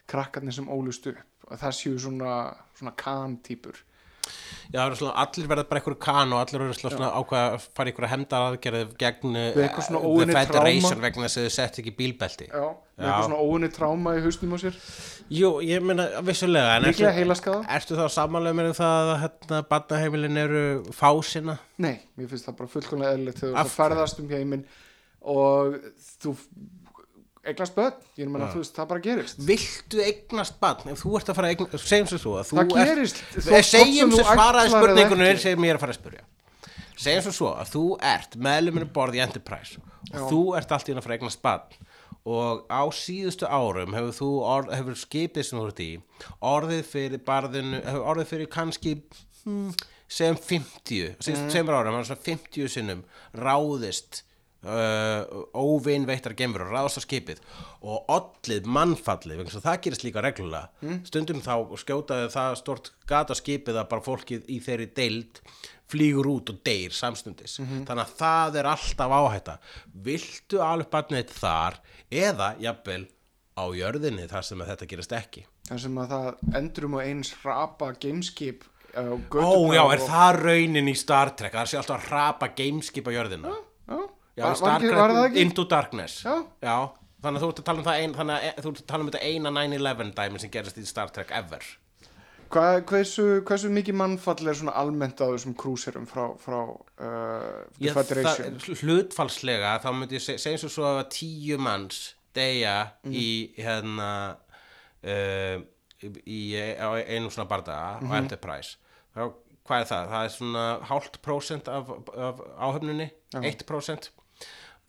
Krakkarnir sem ólust upp. Að það séu svona, svona kan-týpur Já, svona, allir verða bara einhverju kan og allir verða svona, ákveða að fara einhverja hemdar aðgerði gegn eh, The Federation vegna þess að þau sett ekki bílbelti. Já, með eitthvað svona óunni tráma í hausnum á sér. Jú, ég meina vissulega ertu- heilaskaða? Ertu þá samanlega með um það að hérna, barnaheimilin eru fásina? Nei, mér finnst það bara fullkomlega eðlilegt þegar þú ferðast um heiminn og þú eignast börn, ég meina þú veist, það bara gerist. Viltu eignast barn? Ef þú ert að fara að eignast segjum sem svo að þú Það ert- gerist, þó- hvort sem segjum þú sem svaraði spurningunum ekki. sem ég er að fara að spurja segjum sem svo að þú ert meðluminu borð í Enterprise og þú ert allt í að fara að eignast barn. Og á síðustu árum hefur þú orð, hefur skipið sem þú ert í orðið fyrir barðinu hefur orðið fyrir kannski hmm, segjum 50 síðustu Mm. tveimur árum, hann svona 50 sinnum ráðist uh, óvinveittar gemur og ráðast á skipið og ollið mannfallið vegna að það gerist líka reglulega Mm. stundum þá skjótaði það stort gata skipið að bara fólkið í þeirri deild flýgur út og deyr samstundis Mhm. þannig að það er alltaf áhætta viltu alveg barnið þar eða jafnvel á jörðinni þar sem að þetta gerist ekki þar sem að það endurum og eins rapa gameskip á Ó já, er og- það raunin í Star Trek það sé alltaf að rapa gameskip á jörðina Já, Já, var, var, ekki, var það ekki? Into Darkness Já. þannig að þú ert að tala um það ein, þannig að e- þú ert að tala um þetta eina 9-11 dæmi sem gerist í Star Trek ever Hvað, hversu, hversu mikið mannfall er svona almennt á þessum krúserum frá, frá uh, Já, það, Federation? hlutfallslega þá myndi ég seg- segja eins og svo að tíu manns deyja Mhm. í hérna uh, í á einum svona bardaga Mhm. á Enterprise þá, hvað er það? Það er svona hálft prósent af, af áhöfnunni 1%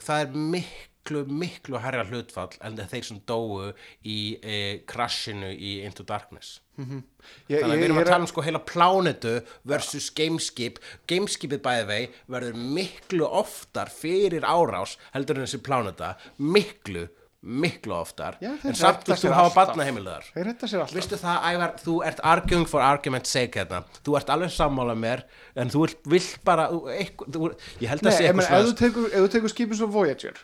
það er miklu, miklu herra hlutfall en þeir sem dóu í e, crashinu í Into Darkness. Ég, Þannig að við erum að er tala um sko heila plánetu versus gameskip. Gameskipið bæði vei verður miklu oftar fyrir árás heldur en þessi pláneta. Miklu, miklu oftar Já, en samt þú sér hafa alltaf. Vistu það, Ævar, þú ert arguing for argument's sake hérna Þú ert alveg sammála mér En þú vilt, bara eitthvað, þú, Ég held að sé eitthvað ef þú tekur skipin svo Voyager,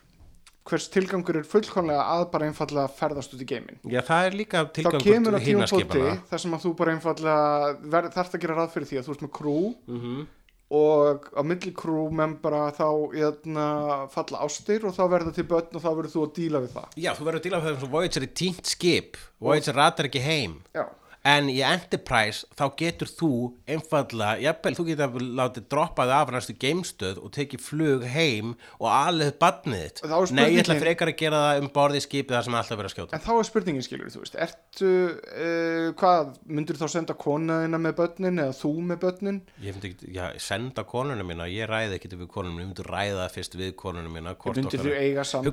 hvers tilgangur er fullkomlega að bara einfallega ferðast út í geiminn? Já, það er líka Þá tilgangur kemur til að hinna tímapóti skipana þar sem að þú bara einfallega verð, þarft að gera ráð fyrir því að þú ert með krú Mhm. Og á milli krú membra þá jötna, falla ástir og þá verða til börn og þá verður þú að díla við það. Já, þú verður að díla með þessum Voyager er tínt skip Voyager ratar ekki heim Já. En í Enterprise þá getur þú einfallega, jafnvel, þú getur látið droppaði af næstu geimstöð og tekið flug heim og alveg badnið þitt. Nei, ég ætla frekar að gera það um borðið skipið þar sem alltaf verið að skjóta. En þá er spurningin skilur, þú veist, ertu, uh, hvað, myndur þá senda konaðina með börnin eða þú með börnin? Ég myndi ekki, já, senda konunum mína, ég ræði ekki við konunum, ég myndi ræða það fyrst við konunum mína. okkar- þú eiga samtal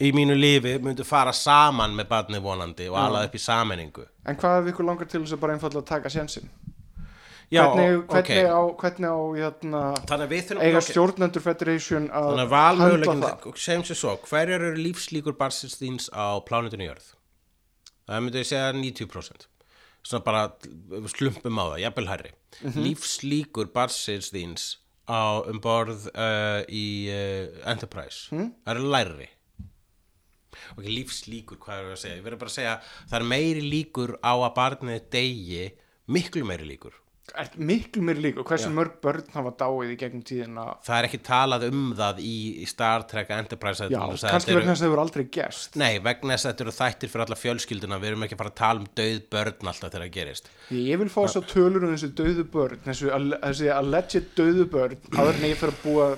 í, mínu lífi myndi fara saman með barnið vonandi og alað upp í sammenningu. En hvað ef ykkur langar til þess að bara einfallega taka sjensin? Já, Hvernig, hvernig á, hvernig á, hérna, þurfum eiga ok. stjórnendur Federation að handla það? segjum sér svo, hverjar eru lífslíkur barsins þíns á plánutinu jörð? Það myndi ég segja 90%. Svona bara slumpum á það, jafnvel hærri. Mhm. Lífslíkur barsins þíns á um borð uh, í uh, Enterprise. Mhm. Það eru lærri. Ok, lífslíkur, hvað er það að segja? Ég verður bara að segja, það er meiri líkur á að barnið degi, miklu meiri líkur. Er miklu mér líka, hversu mörg börn hafa dáið í gegnum tíðina? Það er ekki talað um það í, í Star Trek Enterprise. Já, þetta kannski eru- vegna þess að það hefur aldrei gerst. Nei, vegna þess að þetta eru þættir fyrir alla fjölskylduna við erum ekki að fara að tala um döið börn alltaf þegar það gerist Ég vil fá þess að tölur um þessu döðu börn, þessu, þessi alleged döðu börn, áður en ég fyrir að búa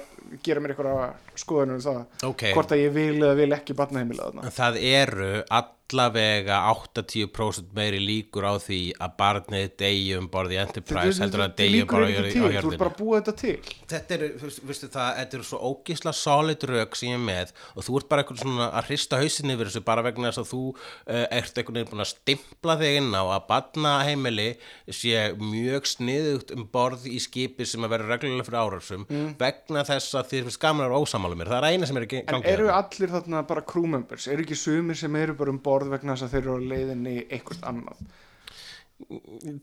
gera mér eitthvað skoðanum um það, Ok. hvort að ég vil eða vil ekki barnaheimilega þarna. Það eru all, allavega 80% meiri líkur á því að barnið degi um borði Enterprise heldur að degi um líkur borði á til, þú hjörðinu bara að búa þetta til þetta er, fyrst- veistu það, þetta er svo ógisla solid rök sem ég er með og þú ert bara eitthvað svona að hrista hausinni yfir þessu bara vegna þess að þú uh, ert einhvern veginn búin að stimpla þig inn á að barnaheimili sé mjög sniðugt um borð í skipi sem að vera reglulega fyrir árásum vegna þess að þið ósamála mér, það er eina sem er í Mm. en gangi eru þarna. allir þarna bara crew members? Eru ekki sumir sem eru bara um borð vegna þess að þeir eru á leiðinni eitthvað annað?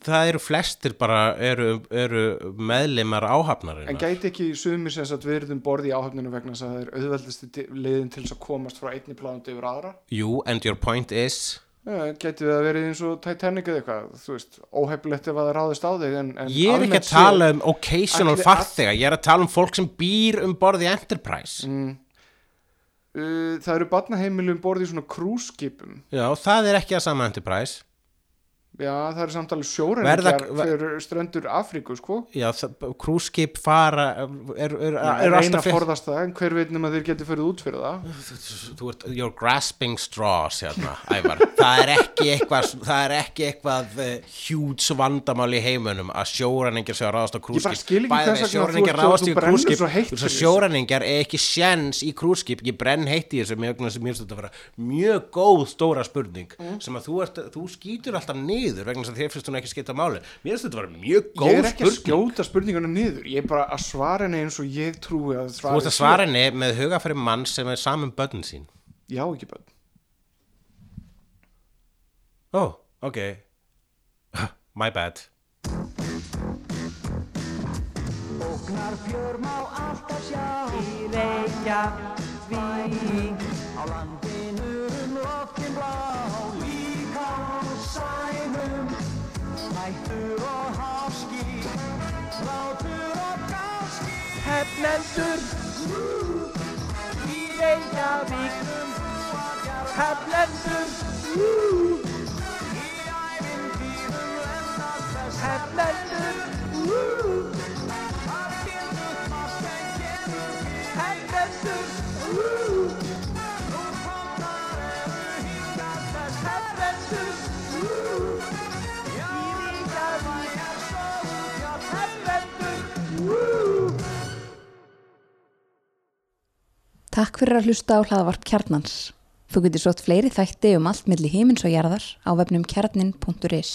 Það eru flestir bara eru, eru meðlimar áhafnarinnar. En gæti ekki sumir sem sagt verið um borð í áhafninu vegna þess að það er auðveldasti ti- leiðin til þess að komast frá einni plánandi yfir aðra? Jú, and your point is gæti það verið eins og Titanic eða eitthvað þú veist, óhefnilegt ef að það ráðist á þig en, en Ég er ekki að tala um occasional farþega, ég er að tala um fólk sem býr um borð í Enterprise. Uh, það eru barnaheimili um borð í svona krúskipum Já, það er ekki að sama Enterprise já, það eru samt alveg sjóræningjar Verða- ver- fyrir ströndur Afríku sko. Já, krúskip fara er, er, er, er alltaf að forðast það en hver veit nema þeir geti fyrir út fyrir það? Þú ert, you're grasping straws hérna, Ævar, það er ekki eitthvað það er ekki eitthvað uh, huge vandamál í heimunum að sjóræningjar séu að ráðast á krúskip bara skil ekki þú sjóræningjar ert- ráðast þú í brennur krúskip svo heitt Þú fyrir að þessu. sjóræningjar er ekki sjens í krúskip ég brenn heitt í þessu mjög að vera mjög spurning að þú, þú niður vegna þess að þér finnst hún ekki skipta máli. Mér finnst þetta að vera mjög ég góð er ekki að spurning. skjóta spurninguna niður. Ég er bara að svara henni eins og ég trúi að Þú svara ert að svara henni með hugafæri mann sem er saman börnin sín. Já ekki bönn Ó, oh, ok. My bad. Ógnar fjör má alltaf sjá. Í Reykjavík Á landinu um loftin blá Hættur og háski Látur og gáski. Hefnendur Í Reykjavík Hefnendur Í ævintýrum lennast þess Hefnendur Takk fyrir að hlusta á hlaðvarp kjarnans. Þú getur sótt fleiri þætti um allt milli himins og jarðar á vefnum kjarnin.is.